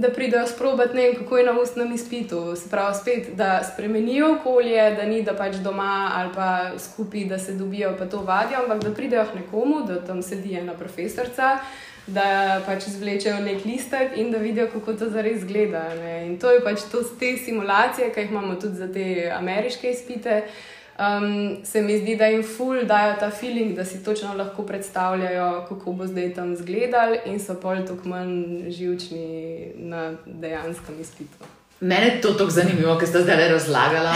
da pridejo sprobati, ne vem, kako je na ustnem izpitu. Se pravi, spet, da spremenijo okolje, da ni da pač doma ali pa skupaj, da se dobijo pa to vadijo, ampak da pridejo k nekomu, da tam sedi ena profesorica. Da pač izvlečejo nek listek in da vidijo, kako to zares izgleda. In to je pač to, te simulacije, ki jih imamo tudi za te ameriške izpite. Uh, um, se mi zdi, da jim ful dajo ta feeling, da si točno lahko predstavljajo, kako bo zdaj tam izgledal, in so pol tako manj živčni na dejanskem izpitu. Mene je to tako zanimivo, ker ste zdaj razlagali.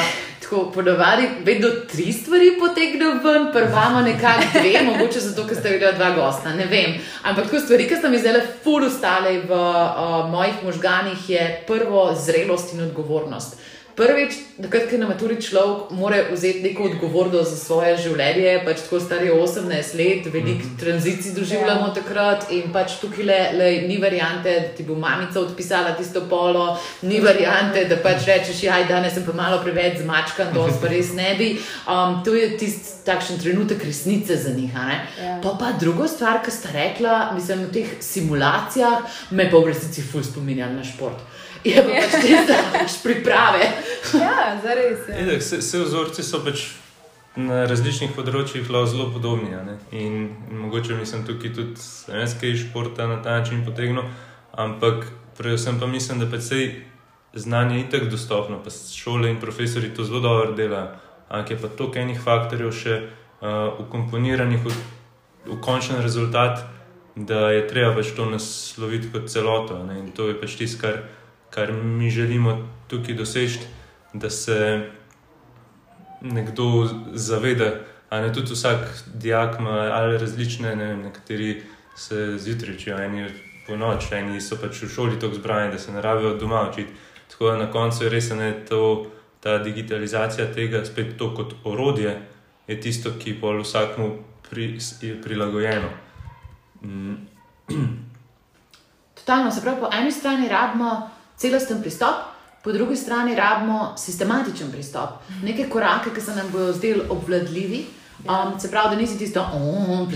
Tako ponovadi, vedno tri stvari potegnejo ven, prva ima nekako dve, mogoče zato, ker ste videli dva gosta. Ne vem. Ampak tako stvari, ki ste mi zdaj ful ustale v uh, mojih možganjih, je prvo zrelost in odgovornost. Prvič, takrat, ko na maturi človek mora vzeti neko odgovornost za svoje življenje, pač tako stari 18 let, veliko mm -hmm. tranzicij doživljamo ja. takrat in pač tukaj le, le ni variante, da ti bo mamica odpisala tisto polo, ni variante, da pač rečeš, ja, danes sem pa malo preveč zmačkan, da pa res ne bi. Um, to je tisti takšen trenutek resnice za njih. Ja. Pa pa druga stvar, ki sta rekla, mislim, v teh simulacijah, me pa v resnici ful spominja na šport je pa pač tiste pač priprave. ja, zares. Ja. Edek, se, se vzorci so pač na različnih področjih zelo podobni. In, in mogoče mislim tukaj tudi slovenske športe na ta način potegnil, ampak predvsem pa mislim, da pač znanje je tako dostopno, pa šole in profesori to zelo dobro delajo. Ampak je pa toliko enih faktorjev še uh, ukomponiranih v, v končni rezultat, da je treba pač to nasloviti kot celoto. Ne? In to je pač tisto, kar kar mi želimo tukaj doseči, da se nekdo zaveda. Ne, tudi vsak dijak ima ali različne, ne, nekateri se zjutraj učijo, eni po noč, eni so pač v šoli tako zbrani, da se ne rabijo doma učiti. Tako da na koncu je res ne to, ta digitalizacija tega, spet to kot orodje, je tisto, ki pa vsakmu pri, je prilagojeno. Mm. Totalno, se pravi, po eni strani rabimo celosten pristop, po drugi strani rabimo sistematičen pristop, neke korake, ki se nam bodo zdeli obvladljivi. Ja. Um, se pravi, da nisi tisto,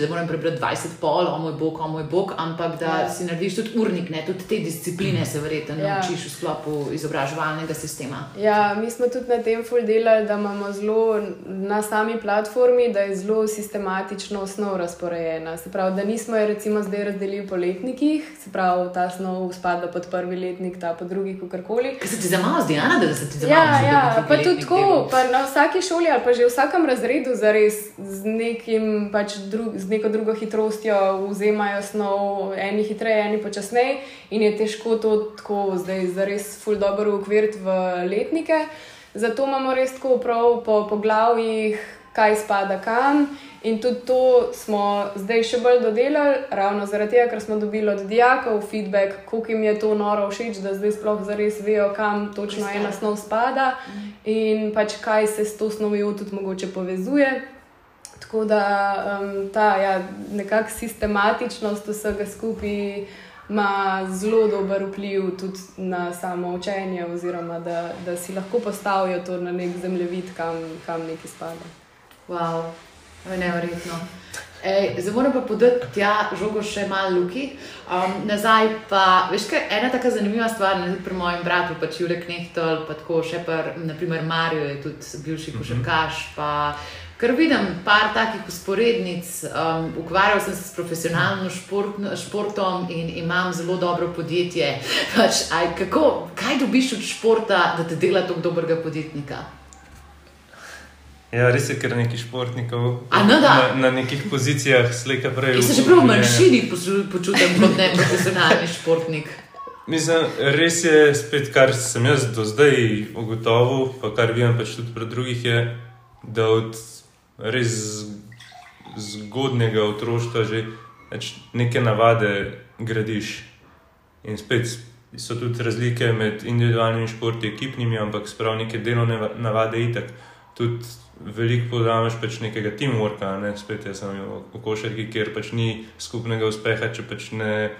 da moram prebrati 20 pol, o moj bog, o moj bog, ampak da ja. si narediš tudi urnik, ne? tudi te discipline se verjetno ja. naučiš v sklopu izobraževalnega sistema. Ja, mi smo tudi na tem full delali, da imamo zelo na sami platformi, da je zelo sistematično osnov razporejena. Se pravi, da nismo jo recimo zdaj razdelili po letnikih, se pravi, ta snov spada pod prvi letnik, ta pod drugi, kakorkoli. Kaj se ti za malo zdi, Ana, da se ti za malo zdi? Ja, ja pa tudi tako, pa na vsaki šoli ali pa že v vsakem razredu zares z, nekim, pač drug, z neko drugo hitrostjo vzemajo snov, eni hitreje, eni počasneje, in je težko to tako zdaj zares ful dobro ukviriti v letnike. Zato imamo res tako prav po poglavjih, kaj spada kam. In tudi to smo zdaj še bolj dodelali, ravno zaradi tega, ker smo dobili od dijakov feedback, kako jim je to noro všeč, da zdaj sploh zares vejo, kam točno ena snov spada in pač kaj se s to snovjo tudi mogoče povezuje. Tako da um, ta ja, nekakšna sistematičnost vsega skupaj ima zelo dober vpliv tudi na samo učenje, oziroma da, da si lahko postavijo to na nek zemljevid, kam, kam neki spada. Wow, nevrjetno. Zdaj moram pa podati tja žogo še malo luki. Um, nazaj pa, veš, kaj, ena tako zanimiva stvar, ne pri mojem bratu, pač Jurek Nehtol, pa tako še pa, naprimer, Marijo je tudi bivši košarkaš. Ker vidim par takih usporednic, um, ukvarjal sem se s profesionalnim šport, športom in imam zelo dobro podjetje. Pač, aj, kako, kaj dobiš od športa, da te dela tako dobrega podjetnika? Ja, res je, ker nekaj športnikov A, no na, na nekih pozicijah slika prej. Jaz se že prav v manjšini poču- počutim kot neprofesionalni športnik. Mislim, res je spet, kar sem jaz do zdaj ugotovil, pa kar vidim pač tudi pri drugih, je, da od res zgodnega otroštva že neke navade gradiš. In spet so tudi razlike med individualnimi športi, ekipnimi, ampak sprav neke delovne va- navade itak. Tudi veliko podamaš pač nekega teamworka, ne spet jaz sem v košarki, kjer pač ni skupnega uspeha, če pač ne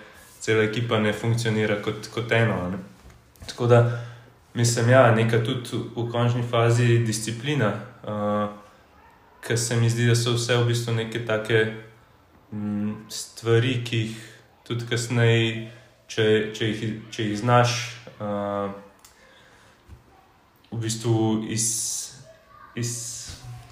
cela ekipa ne funkcionira kot, kot eno. Ne. Tako da mislim, ja, neka tudi v končni fazi disciplina, uh, ker se mi zdi, da so vse v bistvu neke take mm, stvari, ki jih tudi kasneje, če, če, če jih znaš. Uh, v bistvu iz, iz,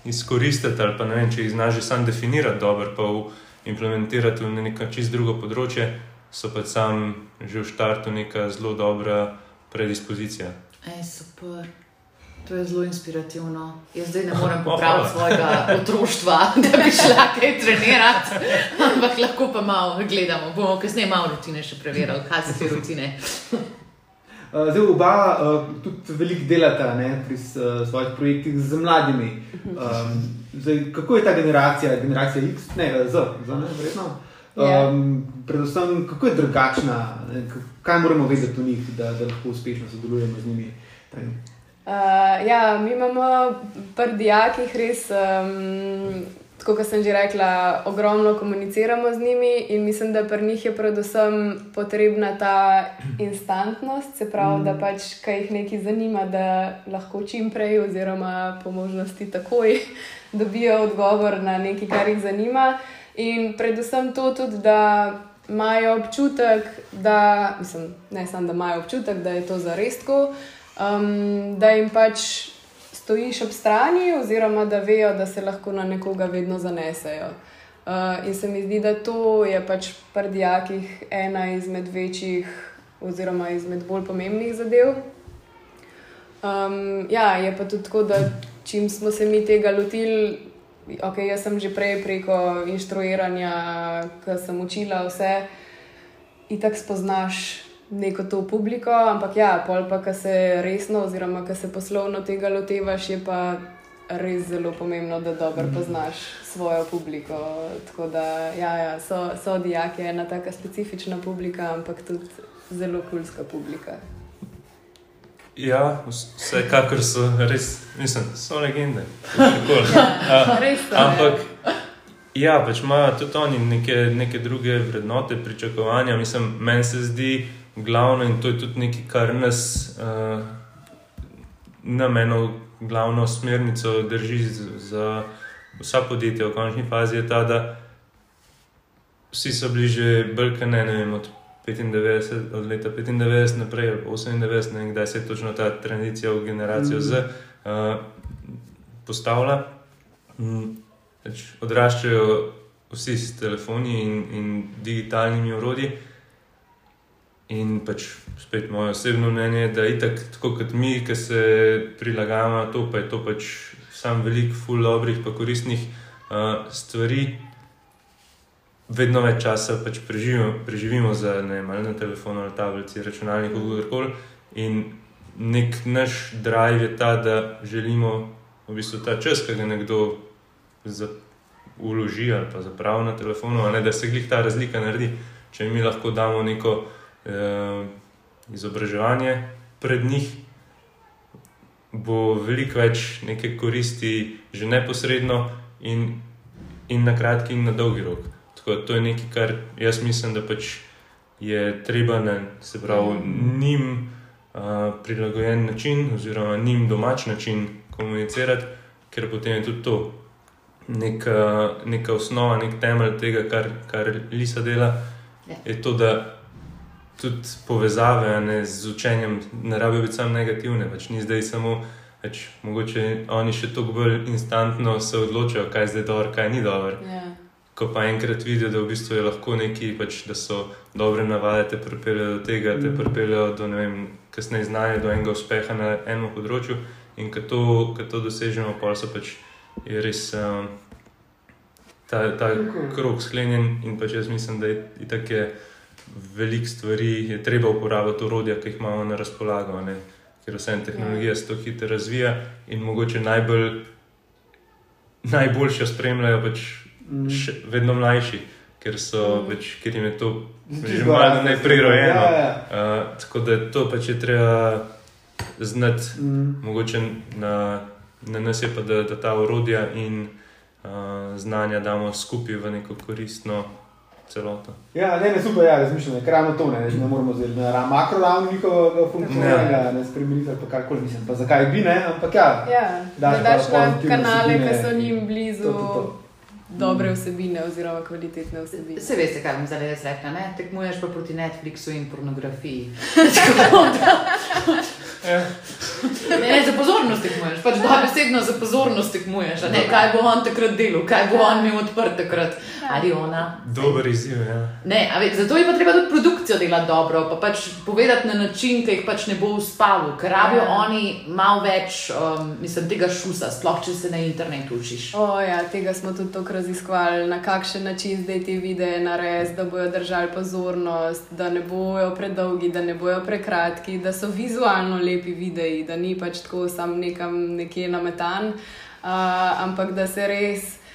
izkoristiti, ali pa ne vem, če jih znaš že sam definirati dobro, pa v, implementirati v neko čist drugo področje, so pa sam že v štartu neka zelo dobra predispozicija. Ej, super. To je zelo inspirativno. Jaz zdaj ne morem [LAUGHS] popraviti svojega otroštva, da bi šla kaj trenirati, ampak lahko pa malo gledamo. Bomo kasneje malo rutine še preverili, kaj so te rutine. Uh, [LAUGHS] Zdaj, oba uh, tudi veliko delata ne, pri uh, svojih projektih z mladimi. Um, zdaj, kako je ta generacija, generacija X, ne, Z, Z ne, verjetno? Ja. Um, predvsem, kako je drugačna, ne, kaj moramo vedeti o njih, da, da lahko uspešno sodelujemo z njimi. Tak, Uh, ja, mi imamo pri dijakih res, um, tako kot sem že rekla, ogromno komuniciramo z njimi in mislim, da pri njih je predvsem potrebna ta instantnost, se pravi, da pač, kaj jih nekaj zanima, da lahko čim prej, oziroma po možnosti takoj, [LAUGHS] dobijo odgovor na nekaj, kar jih zanima. In predvsem to tudi, da imajo občutek, da, mislim, ne samo, da imajo občutek, da je to zares tako um, da jim pač stojiš ob strani, oziroma da vejo, da se lahko na nekoga vedno zanesejo. Uh, in se mi zdi, da to je pač pri dijakih ena izmed večjih, oziroma izmed bolj pomembnih zadev. Um, ja, je pa tudi tako, da čim smo se mi tega lotili, ok, jaz sem že prej preko inštruiranja, ki sem učila vse, in tako spoznaš neko to publiko, ampak ja, pol pa, ki se resno, oziroma ki se poslovno tega lotevaš, je pa res zelo pomembno, da dobro poznaš svojo publiko. Tako da, ja, ja so, so dijaki ena taka specifična publika, ampak tudi zelo kulska publika. Ja, vs- vsekakor so res, mislim, so legende. Nikoli. [LAUGHS] A, Res so, ja. Ampak, ja, pač imajo tudi oni neke, neke druge vrednote, pričakovanja. Mislim, meni se zdi glavno in to je tudi nekaj, kar nas, uh, nam eno glavno smernico drži za vsa podjetja v končni fazi, je ta, da vsi so bili že brke, ne, ne vem, od 95, od leta 95 naprej, ali pa 98, ne vem, kdaj se je točno ta tranzicija v generacijo Z uh, postavila. Mm, pač Odraščajo vsi s telefoni in, in digitalnimi urodji. In pač spet moje osebno mnenje je, da je itak tako kot mi, ki se prilagajamo to, pa je to pač sam velik, full dobrih, pa koristnih uh, stvari. Vedno več časa pač preživimo, preživimo za, ne vem, na telefonu, ali tablici, računalniku, kjerkoli. In nek naš drive je ta, da želimo v bistvu ta čas, ki ga nekdo za, uloži ali pa zapravi na telefonu, ne da se glih ta razlika naredi. Če mi lahko damo neko izobraževanje pred njih, bo veliko več neke koristi, že neposredno in, in na kratki in na dolgi rok. Tako da to je nekaj, kar jaz mislim, da pač je treba na se pravi, njim uh, prilagojen način, oziroma njim domač način komunicirati, ker potem je tudi to neka, neka osnova, nek temelj tega, kar, kar Lisa dela. Ja. Je to, da tudi povezave ne, z učenjem ne rabijo biti samo negativne, pač ni zdaj samo. Pač, mogoče oni še toliko bolj instantno se odločajo, kaj je zdaj dobro, kaj ni dobro. Ja. Ko pa enkrat vidijo, da v bistvu je lahko neki, pač, da so dobre navade, te pripeljejo do tega, te Mhm. pripeljejo do ne vem, kasneje znanja, do enega uspeha na enem področju. In ko to, ko to dosežemo, pa so pač je res um, ta, ta Tako. krog sklenjen. In pač jaz mislim, da je itak je veliko stvari, je treba uporabljati orodja, ki jih imamo na razpolago. Ne? Ker vse tehnologija se tako hitro razvija in mogoče najbolj, najboljše spremljajo pač Mm. še, vedno mlajši, ker, so, Mm. pač, ker jim je to že malo neprirojeno. Ja, ja. Uh, tako da to pač je treba znati, Mm. mogoče na, na nas je pa, da, da ta orodja in uh, znanja damo skupaj v neko koristno celoto. Ja, ne, ne, super, ja, razmišljam, ker ravno to ne, ne moramo zdaj na makro ravni njihovega funkcioniranja ne spremeniti ali pa karkoli mislim, pa zakaj bi ne, ampak ja. Ja, Daš da daš pa na kanale, ki so njim blizu, to, to, to. dobre vsebine oziroma kvalitetne vsebine. Se veste, kaj bom zdaj rekla, ne? Tekmuješ pa proti Netflixu in pornografiji. [LAUGHS] Ne, ne, za pozornost tekmuješ, pač dobesedno za pozornost tekmuješ. a Ne, kaj bo on takrat delal, kaj bo on imel odprt takrat, ali ona. Dober izziv. Ja. Ne, a ve, zato je pa treba tudi produkcijo delati dobro, pa pač povedati na način, ki jih pač ne bo uspavil, ker rabijo Ja. oni malo več, um, mislim, tega šusa, sploh če se na internetu učiš. O, ja, tega smo tudi tako raziskovali, na kakšen način zdaj te videe narediti, da bojo držali pozornost, da ne bojo predolgi, da ne bojo prekratki, da so vizualno lepi videi, da ni pač tako sam nekam nekje nametan, uh, ampak da se res.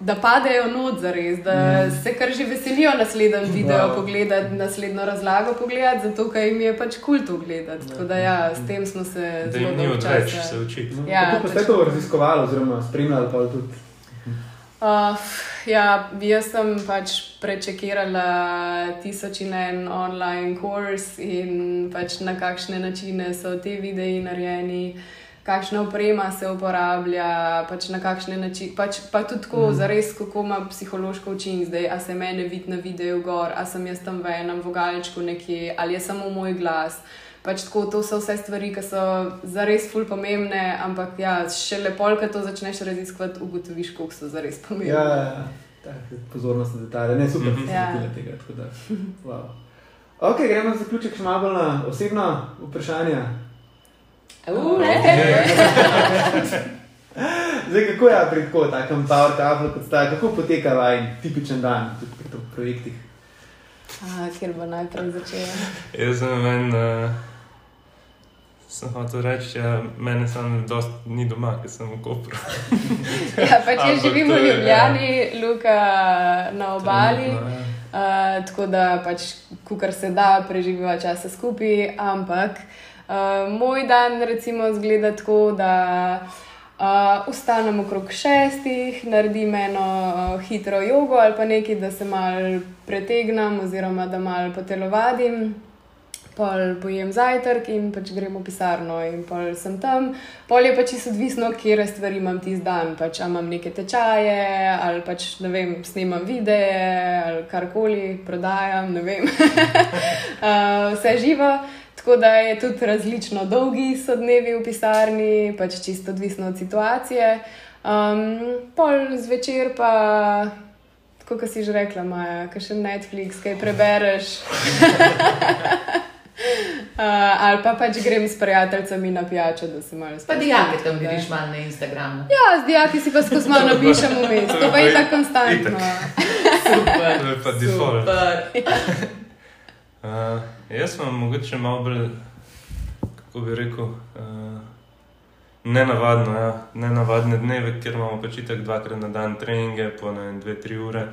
Da padejo not za res, da mm. se kar že veselijo naslednji video Wow. pogledati, naslednjo razlago pogledati, zato ker jim je pač kult gledati. Tako da ja, s tem smo se Da zelo jim ni dolgo odveč časa- se učiti. No, Ja, Kako pa ste to raziskovali oziroma spremljali pa tudi? Uh, ja, jaz sem pač prečekirala tisoč in en online kurs in pač na kakšne načine so te videi narejeni, kakšna oprema se uporablja, pač na kakšne načine. Pač, pa tudi tako, mm. zares, kako ima psihološko učinek zdaj, a se mene vidi na videu gor, a sem jaz tam v enem vogalčku nekje, ali je samo moj glas. Pač tako, to so vse stvari, ki so zares ful pomembne, ampak ja, še lepo, ko to začneš raziskovati, ugotoviš, koliko so zares pomembne. Ja, ja, tak, pozornost na detalje, ne super, da Mhm. ste Ja. tega. tako da, [LAUGHS] Wow. Ok, gremo za zaključek še malo bolj na osebno vprašanje. Uh, [LAUGHS] Zdaj, kako je pri tako takem power tablu, kot sta, kako poteka vajen tipičen dan tudi pri teh projektih? A, kjer bo najprej začela? Jaz sem en, uh, sem hotel reči, ja, mene samo dost ni doma, ker sem v Kopru. [LAUGHS] Ja, pač jaz Ampak živim to v ja. Ljubljani, Luka na obali. Trenutno, ja. Uh, tako da pač, kar se da, preživiva časa skupaj. Ampak uh, moj dan, recimo, zgleda tako, da uh, vstanem okrog šestih, naredim eno uh, hitro jogo ali pa nekaj, da se mal pretegnem, oziroma da mal potelovadim. Pol pojem zajtrk in pač grem v pisarno, in pol sem tam. Pol je pač čisto odvisno, kje stvari imam tisti dan. Pač, ali imam neke tečaje, ali pač ne vem, snemam videe, ali karkoli prodajam, ne vem. uh, [LAUGHS] vse živo. Tako da je tudi različno dolgi so dnevi v pisarni, pač čisto odvisno od situacije. Um, pol zvečer pa. Kot si že rekla, Maja, kaj še Netflix, kaj prebereš. Uh, [LAUGHS] ali pa pač grem s prijateljicami na pijačo, da se malo Pa sprostim, dijake tam tako vidiš malo na Instagramu. Ja, z dijaki si pa skozi malo napišem vmes, to pa je tako konstantno. [LAUGHS] Super. To je pa default. Super. Uh, [LAUGHS] jaz imam mogoče malo bolj, kako bi rekel, uh, nenavadno, ja, nenavadne dneve, ker imamo pač itak dvakrat na dan treninge, po ne vem, dve, tri ure.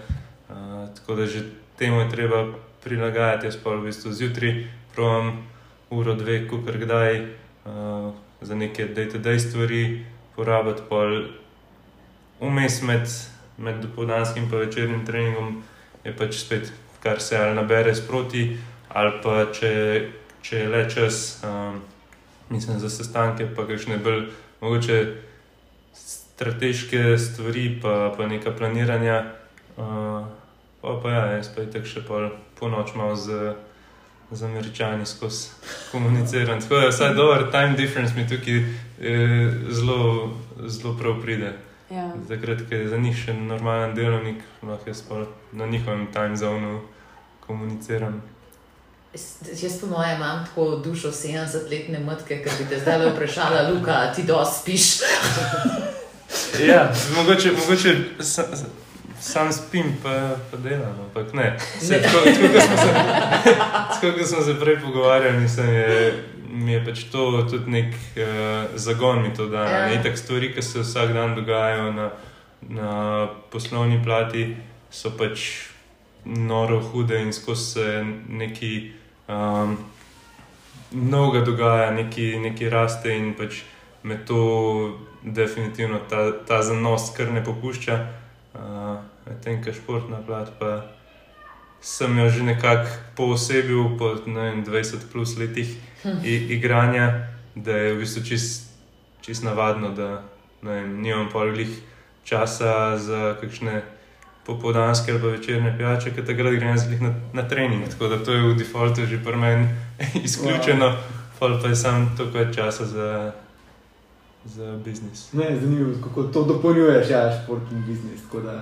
Uh, tako da že temu je treba prilagajati, jaz pa v bistvu zjutraj provam uro, dve, kukar kdaj uh, za neke day-to-day stvari porabiti, pol vmes med, med dopoldanskim in večernim treningom je pač spet kar se ali nabere sproti, ali pa če, če je le čas, um, mislim, za sestanke, pa kakšne bolj mogoče strateške stvari, pa, pa neka planiranja. Uh, pa, pa ja, jaz pa je tako še pol, po noč malo z, z američani skozi komuniciran. Tako da vsaj dober time difference mi tukaj eh, zelo, zelo prav pride. Ja. Takrat, ko je za njih še normalen delovnik, lahko jaz pa na njihovem time zonu komuniciram. Jaz, po mojem, imam tako dušo 70-letne matke, ki bi te zdaj vprašala, Luka, ti dosti spiš. [LAUGHS] Ja, mogoče, mogoče sam, sam spim, pa, pa delam, ampak ne. Se, tako, tako, kot smo se, tako, kot smo se prej pogovarjali, mislim, je, mi je pač to tudi nek uh, zagon, mi to da. Ja. Ja. Tako stvari, ki se vsak dan dogajajo na, na poslovni plati, so pač noro hude in skozi se neki. Um, Mnogo dogaja, neki, neki raste in pač me to definitivno ta, ta zanos kar ne popušča. Uh, Medtem, ko športna plat, pa sem jo že nekako poosebil po vem, 20 plus letih i, igranja, da je v bistvu čist, čist navadno, da vem, nimam polih časa za kakšne popoldanske ali pa večerne pijače, ker takrat grem zglih na, na trening. Tako da to je v defaultu že pri meni [LAUGHS] izključeno, pol pa je sam toliko več časa za, za biznis. Ne, zanimivo, kako to dopolnjuješ, ja, športni biznis. tako Da,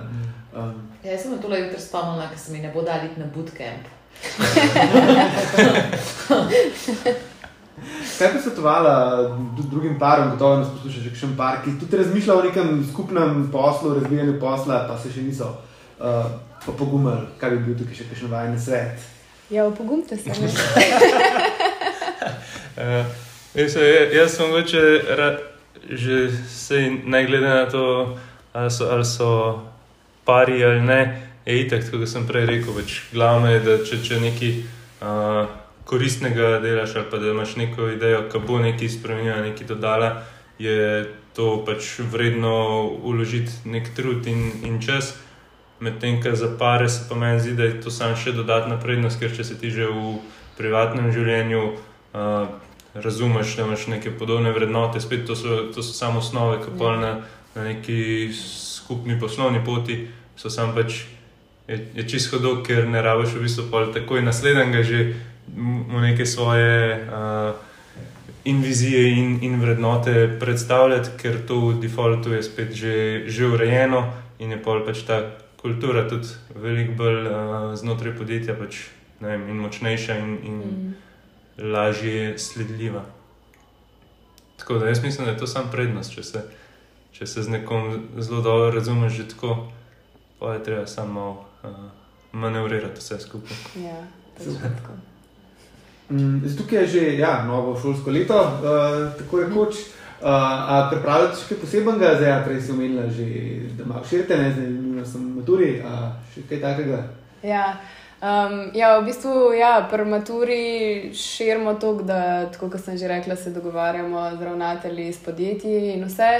um, Ja, jaz sem me tole jutro spomnila, ker se mi ne bo dali iti na bootcamp. [LAUGHS] kaj bi svetovala dru- drugim parom, gotovo nas posluša že kakšen par, ki tudi razmišlja o nekem skupnem poslu, razvijanju posla, pa se še niso uh, pa pogumali, kaj bi bil tukaj še kakšen vajen svet. Ja, opogumte se. Ne? [LAUGHS] Uh, jaz, jaz sem mogoče ra- že sej, ne glede na to, ali so, ali so pari ali ne, je itak, tako kot sem prej rekel. Pač glavno je, da če, če nekaj uh, koristnega delaš ali pa da imaš neko idejo, ki bo nekaj spremenila, nekaj dodala, je to pač vredno uložiti nek trud in, in čas. Medtem, ko za pare se pa meni zdi, da je to samo še dodatna prednost, ker če se ti že v privatnem življenju uh, razumeš, da imaš neke podobne vrednote, spet to so, to so samo osnove, ki pa na, na neki skupni poslovni poti so sam pač. Je, je čisto hodok, ker ne rabiš v bistvu pol takoj naslednjega že mu neke svoje uh, in vizije in, in vrednote predstavljati, ker to v defaultu je spet že, že urejeno in je pol pač ta kultura tudi veliko bolj uh, znotraj podjetja pač, ne vem, in močnejša in, in mm. lažje sledljiva. Tako da jaz mislim, da je to sam prednost, če se, če se z nekom zelo dobro razumeš, že tako, pa je treba samo uh, manevrirati vse skupaj. Ja, tako. Mm, zdaj tukaj je že ja, novo šolsko leto, uh, tako rekoč. Uh, a pripravljate še kaj posebnega, zdaj ja, prej si omenila že, da malo širite, ne zdaj nujno sem maturi, a še kaj takega? Ja. Um, ja, v bistvu ja, pri maturi širimo to, da, tako kot sem že rekla, se dogovarjamo z ravnatelji, s podjetji in vse.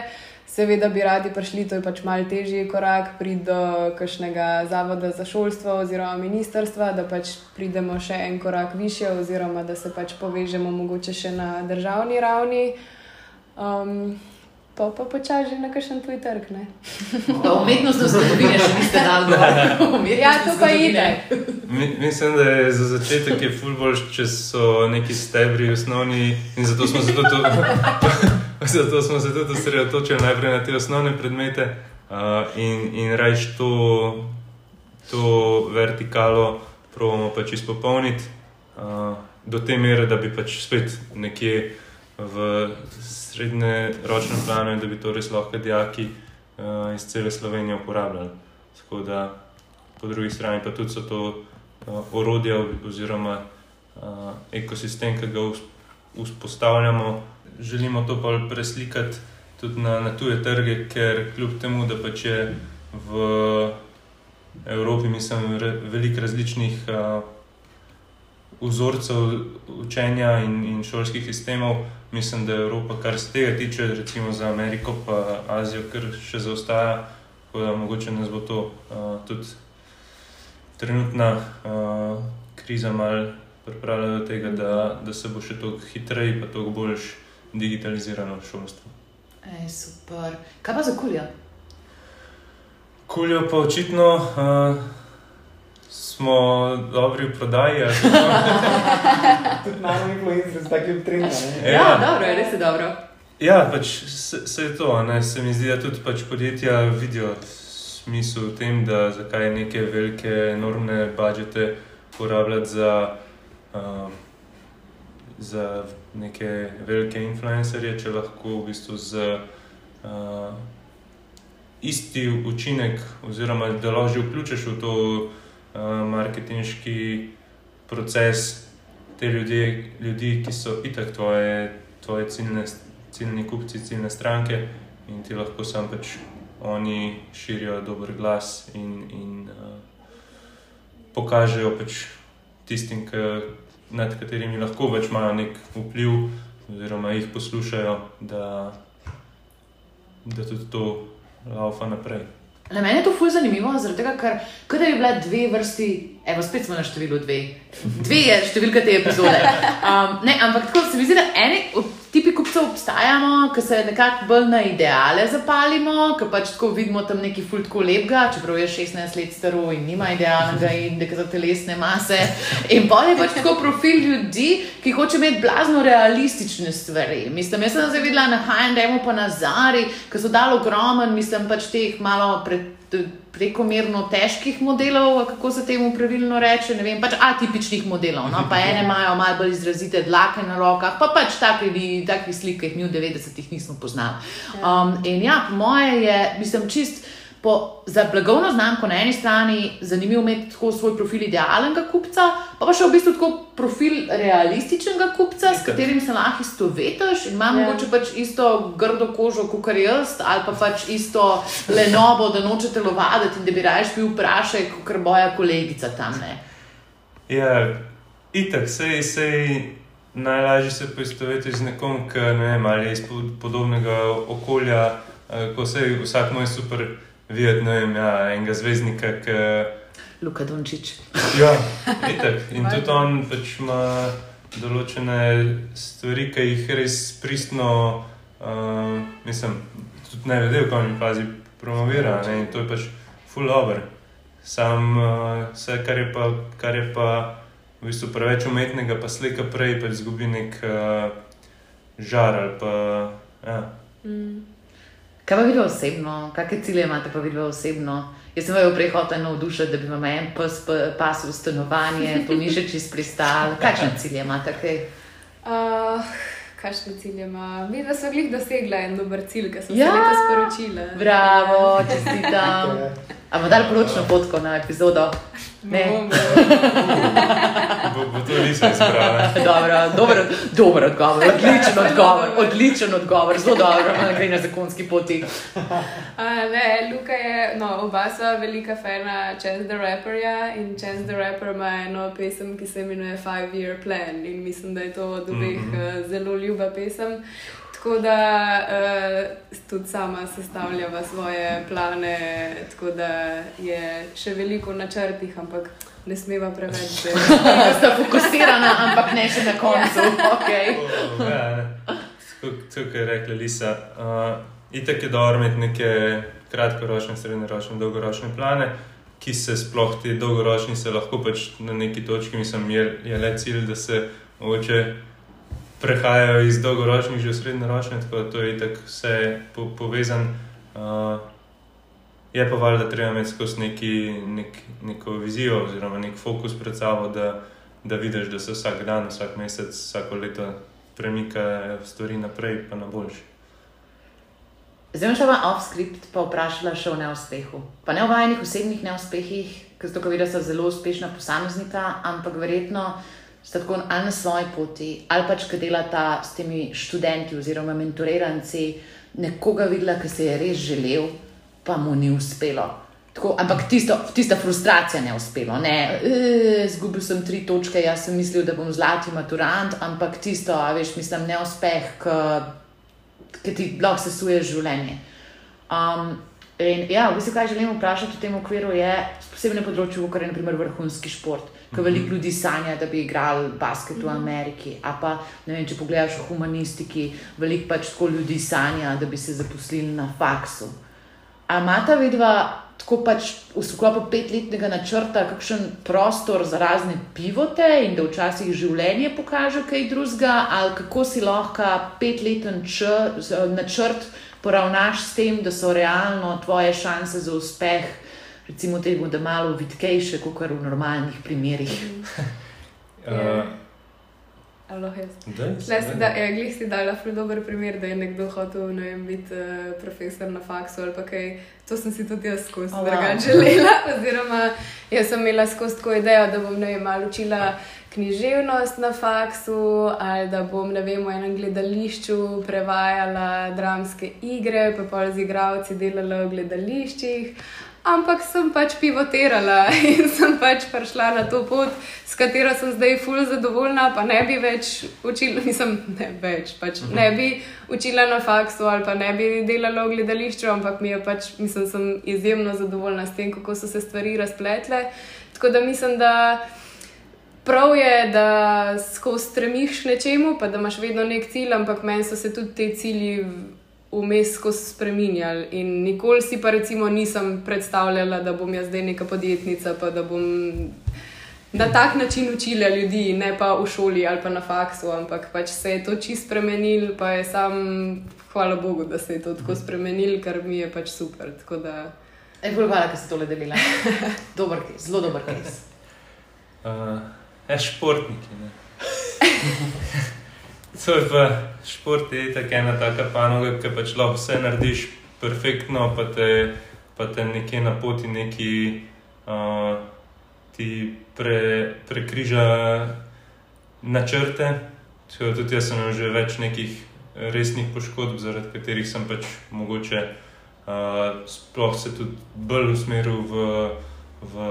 Seveda bi radi prišli, to je pač mal težji korak, priti do kakšnega zavoda za šolstvo oziroma ministrstva, da pač pridemo še en korak više, oziroma da se pač povežemo mogoče še na državni ravni. Um, pa pa počasi že na kakšen tuj trg. Ne? [LAUGHS] Pa umetnostne zgodovine še niste dali gor. [LAUGHS] Ja, to pa ide. Mi, mislim, da je za začetek je fulbož, če so neki stebri osnovni in zato smo se tudi, [LAUGHS] zato smo se tudi osredotočili najprej na te osnovne predmete uh, in, in rajš to, to vertikalo probamo pač izpopolniti uh, do te mere, da bi pač spet nekje v srednjeročnem planu, in da bi to res lahko dijaki uh, iz cele Slovenije uporabljali. Tako da po drugi strani pa tudi so to uh, orodja oziroma uh, ekosistem, ki ga vzpostavljamo. Želimo to pa preslikati tudi na, na tuje trge, ker kljub temu, da pač je v Evropi, mislim, re, veliko različnih uh, vzorcev učenja in, in šolskih sistemov, mislim, da je Evropa, kar se tega tiče, recimo za Ameriko pa Azijo, kar še zaostaja, tako da mogoče nas bo to uh, tudi trenutna uh, kriza malo pripravlja do tega, da, da se bo še toliko hitreje, pa toliko bolj digitalizirano šolstvo. Ej, super. Kaj pa za kuljo? Kuljo pa očitno uh, smo dobri v prodaji. [LAUGHS] Tudi malo influencer z takim trendom. ne. Ja, ja dobro, je res je dobro. Ja, pač se, se je to. a Ne? Se mi zdi, da tudi pač podjetja vidijo smisel v tem, da zakaj neke velike, enormne budžete porabljati za, uh, za neke velike influencerje, če lahko v bistvu z uh, isti učinek, oziroma da lažje vključiš v to marketinški proces te ljudi, ljudi ki so itak tvoje, tvoje ciljne ciljni kupci, ciljne stranke in ti lahko sam pač oni širijo dober glas in, in uh, pokažejo pač tistim, ki, nad katerimi lahko več imajo nek vpliv, oziroma jih poslušajo, da, da tudi to laufa naprej. Na meni je to fulj zanimivo, zaradi tega, ker kot da bi bile dve vrsti, evo, spet smo na številu dve. Dve je številka te epizode. [LAUGHS] Um, ne, ampak tako se mi zdi, da eni od kupcev obstajamo, ki se nekako bolj na ideale zapalimo, ki pač tako vidimo tam neki fulj tako lepega, čeprav je 16 let staro in nima idealnega indeksa za telesne mase. In pa je pač tako profil ljudi, ki hoče imeti blazno realistične stvari. Mislim, jaz sem zdaj videla na H&M pa na Zari, ki so dali ogromen, mislim pač teh malo pred prekomerno težkih modelov, kako se temu pravilno reče, ne vem, pač atipičnih modelov. No? Pa ene imajo malo bolj izrazite dlake na rokah, pa pač takih taki slik, ki jih mi v 90-ih nismo poznali. Um, in ja, po moje je, mislim, čist. Po, za blagovno znamko na eni strani zanimivo imeti tako svoj profil idealnega kupca, pa pa še v bistvu tako profil realističnega kupca, s Itak. katerim se lahko istovetiš in ima Ja. mogoče pač isto grdo kožo kot jaz, ali pa pač isto lenobo, da noče telovaditi in da bi raje bil vprašaj, kot boja kolegica tam. Ne. Ja, itak, sej, sej najlažje se poistovetiti z nekom, ki ne vem, ali je iz po- podobnega okolja, eh, ko se vsak moj super videti, vem, ja, enega zvezdnika, ki. Luka Dončić. Ja, [LAUGHS] itak. In tudi on pač ima določene stvari, ki jih res pristno, uh, mislim, tudi ne vedo, v kakšni fazi promovira. Ne? In to je pač full over. Sam uh, vse, kar je pa, kar je pa v bistvu preveč umetnega, pa slika prej, pa izgubi nek uh, žar ali pa. Ja. Mm. Kaj pa videl osebno, kakšne cilje imate pa videl osebno? Jaz sem vaju prej hotel navdušiti, da bi vam en pes pa- pasel v stanovanje, to ni že čist pristal. Kakšne cilje imate? Kaj? Uh, Kakšne cilje ima? Vidim, da so glih dosegla en dober cilj, ki sem Ja. se letos sporočila. Bravo, čestitam. [LAUGHS] A bomo dali poročno fotko na epizodo? Ne. Bo, bo to nisem izbral. Dobro, dober, dober odgovor, odličen odgovor, odličen odgovor, zelo dobro, da gre na zakonski poti. A, ne, Luka je, no, oba sva velika fana Chance the Rapperja in Chance the Rapper ima eno pesem, ki se imenuje Five Year Plan in mislim, da je to od obeh mm. -hmm. zelo ljuba pesem. Tako da uh, tudi sama sestavljava svoje plane, tako da je še veliko na črtih, ampak ne smeva preveč delati. [LAUGHS] Sta fokusirana, ampak ne še na koncu. Okay. Oh, ja. [LAUGHS] Tako tako je rekla Lisa. Uh, itak je dobro imeti neke kratkoročne, srednjeročne, dolgoročne plane, ki se sploh ti dolgoročni se lahko pač na neki točki, mislim, je, je le cilj, da se mogoče prehajajo iz dolgoročnih že v srednjeročne, tako da to je itak vse po, povezan. Uh, je pa valjda treba imeti skozi neki, nek, neko vizijo oziroma nek fokus pred sabo, da, da vidiš, da se vsak dan, vsak mesec, vsako leto premikajo stvari naprej, pa na boljši. Zdaj bom šla off-script pa vprašala še o neuspehu. Pa ne o vajenih osebnih neuspehih, ker zato, ker vidim, da so zelo uspešna posameznika, ampak verjetno sta tako ali na svoji poti, ali pač, ki delata s temi študenti oziroma mentoriranci, nekoga videla, ki se je res želel, pa mu ni uspelo. Tako, ampak tisto, tista frustracija ne uspelo. Ne, "E, Zgubil sem tri točke, jaz sem mislil, da bom zlati maturant, ampak tisto, a veš, mislim, neuspeh, ki ti lahko sesuje življenje. Um, In ja, v bistvu, kaj želim vprašati v tem okviru, je posebej na področju, kot je naprimer vrhunski šport. Ko veliko ljudi sanja, da bi igrali basket v Ameriki, a pa ne vem, če pogledaš v humanistiki, veliko pač tako ljudi sanja, da bi se zaposlili na faksu. A imata vidva tako pač v sklopu petletnega načrta kakšen prostor za razne pivote in da včasih življenje pokaže kaj drugega, ali kako si lahko petleten načrt poravnaš s tem, da so realno tvoje šanse za uspeh, recimo, temu, da malo vidkejše, kot v normalnih primerih. [LAUGHS] Uh, Glej si dala zelo dober primer, da je nekdo hotel vem, biti uh, profesor na faksu ali kaj. To sem si tudi jaz skozi oh, wow. želela. [LAUGHS] Oziroma, jaz sem imela skozi tako idejo, da bom vem, malo učila književnost na faksu ali da bom vem, v enem gledališču prevajala dramske igre, pa pa z igravci delala v gledališčih. Ampak sem pač pivotirala [LAUGHS] in sem pač prišla na to pot, s katero sem zdaj fully zadovoljna, pa ne bi več učila, nisem ne več, pač uh -huh. ne bi učila na faksu ali pa ne bi delala v gledališču, ampak mi je pač, mislim, sem izjemno zadovoljna s tem, kako so se stvari razpletle. Tako da mislim, da prav je, da skozi stremiš nečemu, pa da imaš vedno nek cilj, ampak meni so se tudi te cilji vmes spremenjali. In nikoli si pa recimo nisem predstavljala, da bom jaz zdaj neka podjetnica, pa da bom na tak način učila ljudi, ne pa v šoli ali pa na faksu, ampak pač se je to čist spremenil, pa je sam, hvala Bogu, da se je to tako spremenil, ker mi je pač super. Je bolj hvala, da si tole delila. dober kes, zelo dober kes. [LAUGHS] Uh, je športniki. [LAUGHS] To je pa šport, je tako ena taka panoga, ki pač lahko vse narediš perfektno, pa te, pa te nekje na poti neki uh, ti pre, prekriža načrte. Tudi jaz sem imel že več nekih resnih poškodb, zaradi katerih sem pač mogoče uh, sploh se tudi bolj usmeril v, v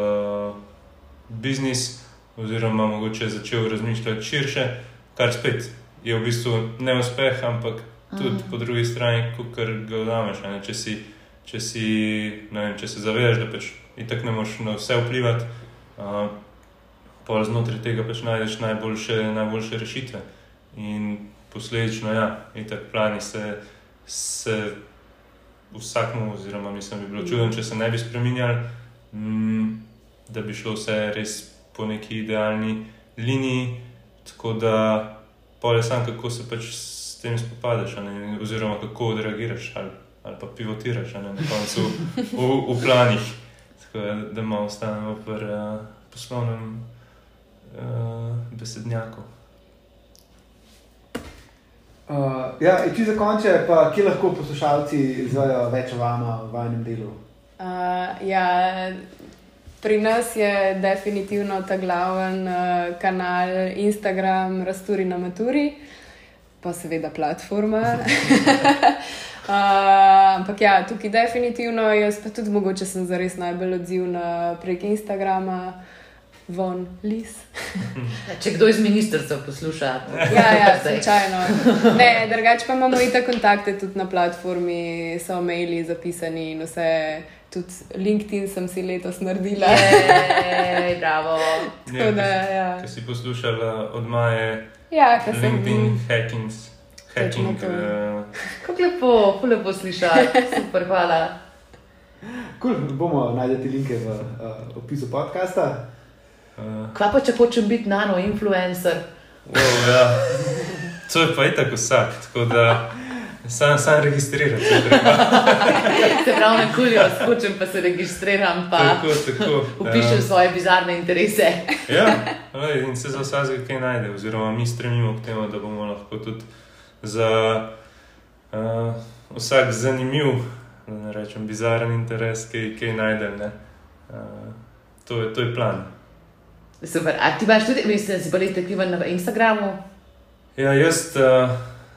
biznis, oziroma mogoče začel razmišljati širše, kar spet je v bistvu neuspeh, ampak tudi mm. po drugi strani, ko ga vzameš. Če, če, če se zavedaš, da pač itak ne moreš na vse vplivati, uh, pa znotraj tega pač najdeš najboljše, najboljše rešitve. In posledično, ja, itak plani se, se vsakmu, oziroma mislim, bi bilo čudno, če se ne bi spremenjali, mm, da bi šlo vse res po neki idealni liniji. Tako da pa je samo, kako se pač s tem spopadaš, oziroma kako odreagiraš ali, ali pa pivotiraš ne, na koncu v, v planih. Tako da malo ostanemo pri uh, poslovnem uh, besednjaku. Uh, ja, če za konče, pa kje lahko poslušalci izvajo več o vama v vašem delu? Uh, ja, Pri nas je definitivno ta glaven uh, kanal Instagram, Rasturi na Maturi, pa seveda platforma. uh, [LAUGHS] ampak ja, tukaj definitivno, jaz pa tudi mogoče sem zares najbolj odzivna prek Instagrama. Von lis. [LAUGHS] Če kdo iz ministrstva posluša, ja, ja, [LAUGHS] slučajno. Ne, drugače pa imamo i te kontakte tudi na platformi, so maili zapisani in vse tudi LinkedIn sem si letos naredila. Ej, bravo. Ja, da, ja. Če si poslušala od Maje, ja, LinkedIn, sem... hackings. Hacking, uh... Kako lepo, lepo slišati, super, hvala. Cool, bomo najdete linke v uh, opisu podcasta. Uh... Kaj pa, če hočem biti nano-influencer? Oh, ja. To je pa itak vsak. Sam, sam registriram. se pravi, na kulju, skočim pa se registriram. Pa tako, tako. Upišem ja. svoje bizarne interese. ja, in se za vsakega kaj najde, oziroma mi stremimo k temu, da bomo lahko tudi za uh, vsak zanimiv, da ne rečem bizaren interes, kaj, kaj najdem. Uh, to, je, to je plan. Super. A ti imaš tudi, mislim, da si bolj aktiven na Instagramu? Ja, jaz uh,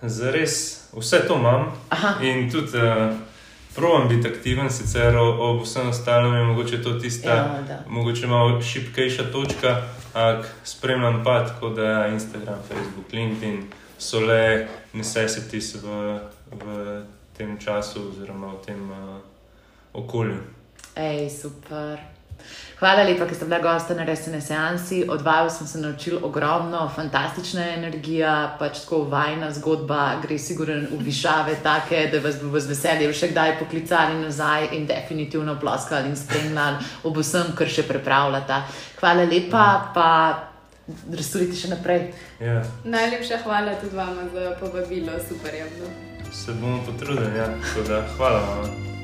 zares vse to imam Aha. in tudi uh, provam biti aktiven, sicer ob vsem ostalem je mogoče to tista, ja, mogoče malo šipkejša točka, ampak spremljam pa tako, da Instagram, Facebook, LinkedIn so le necessities v, v tem času, oziroma v tem uh, okolju. Ej, super. Hvala lepa, ker ste bila gosta na resni seansi. Od vaju smo se naučili ogromno, fantastična energija, pač tako vajna zgodba, gre sigurno v višave, take, da vas bo z veseljem še kdaj poklicali nazaj in definitivno ploskali in spremljali ob vsem, kar še pripravljate. Hvala lepa, pa restorite še naprej. Ja, Najlepša hvala tudi vama za povabilo, super je bilo. se bomo potrudili, ja. tako da hvala vam.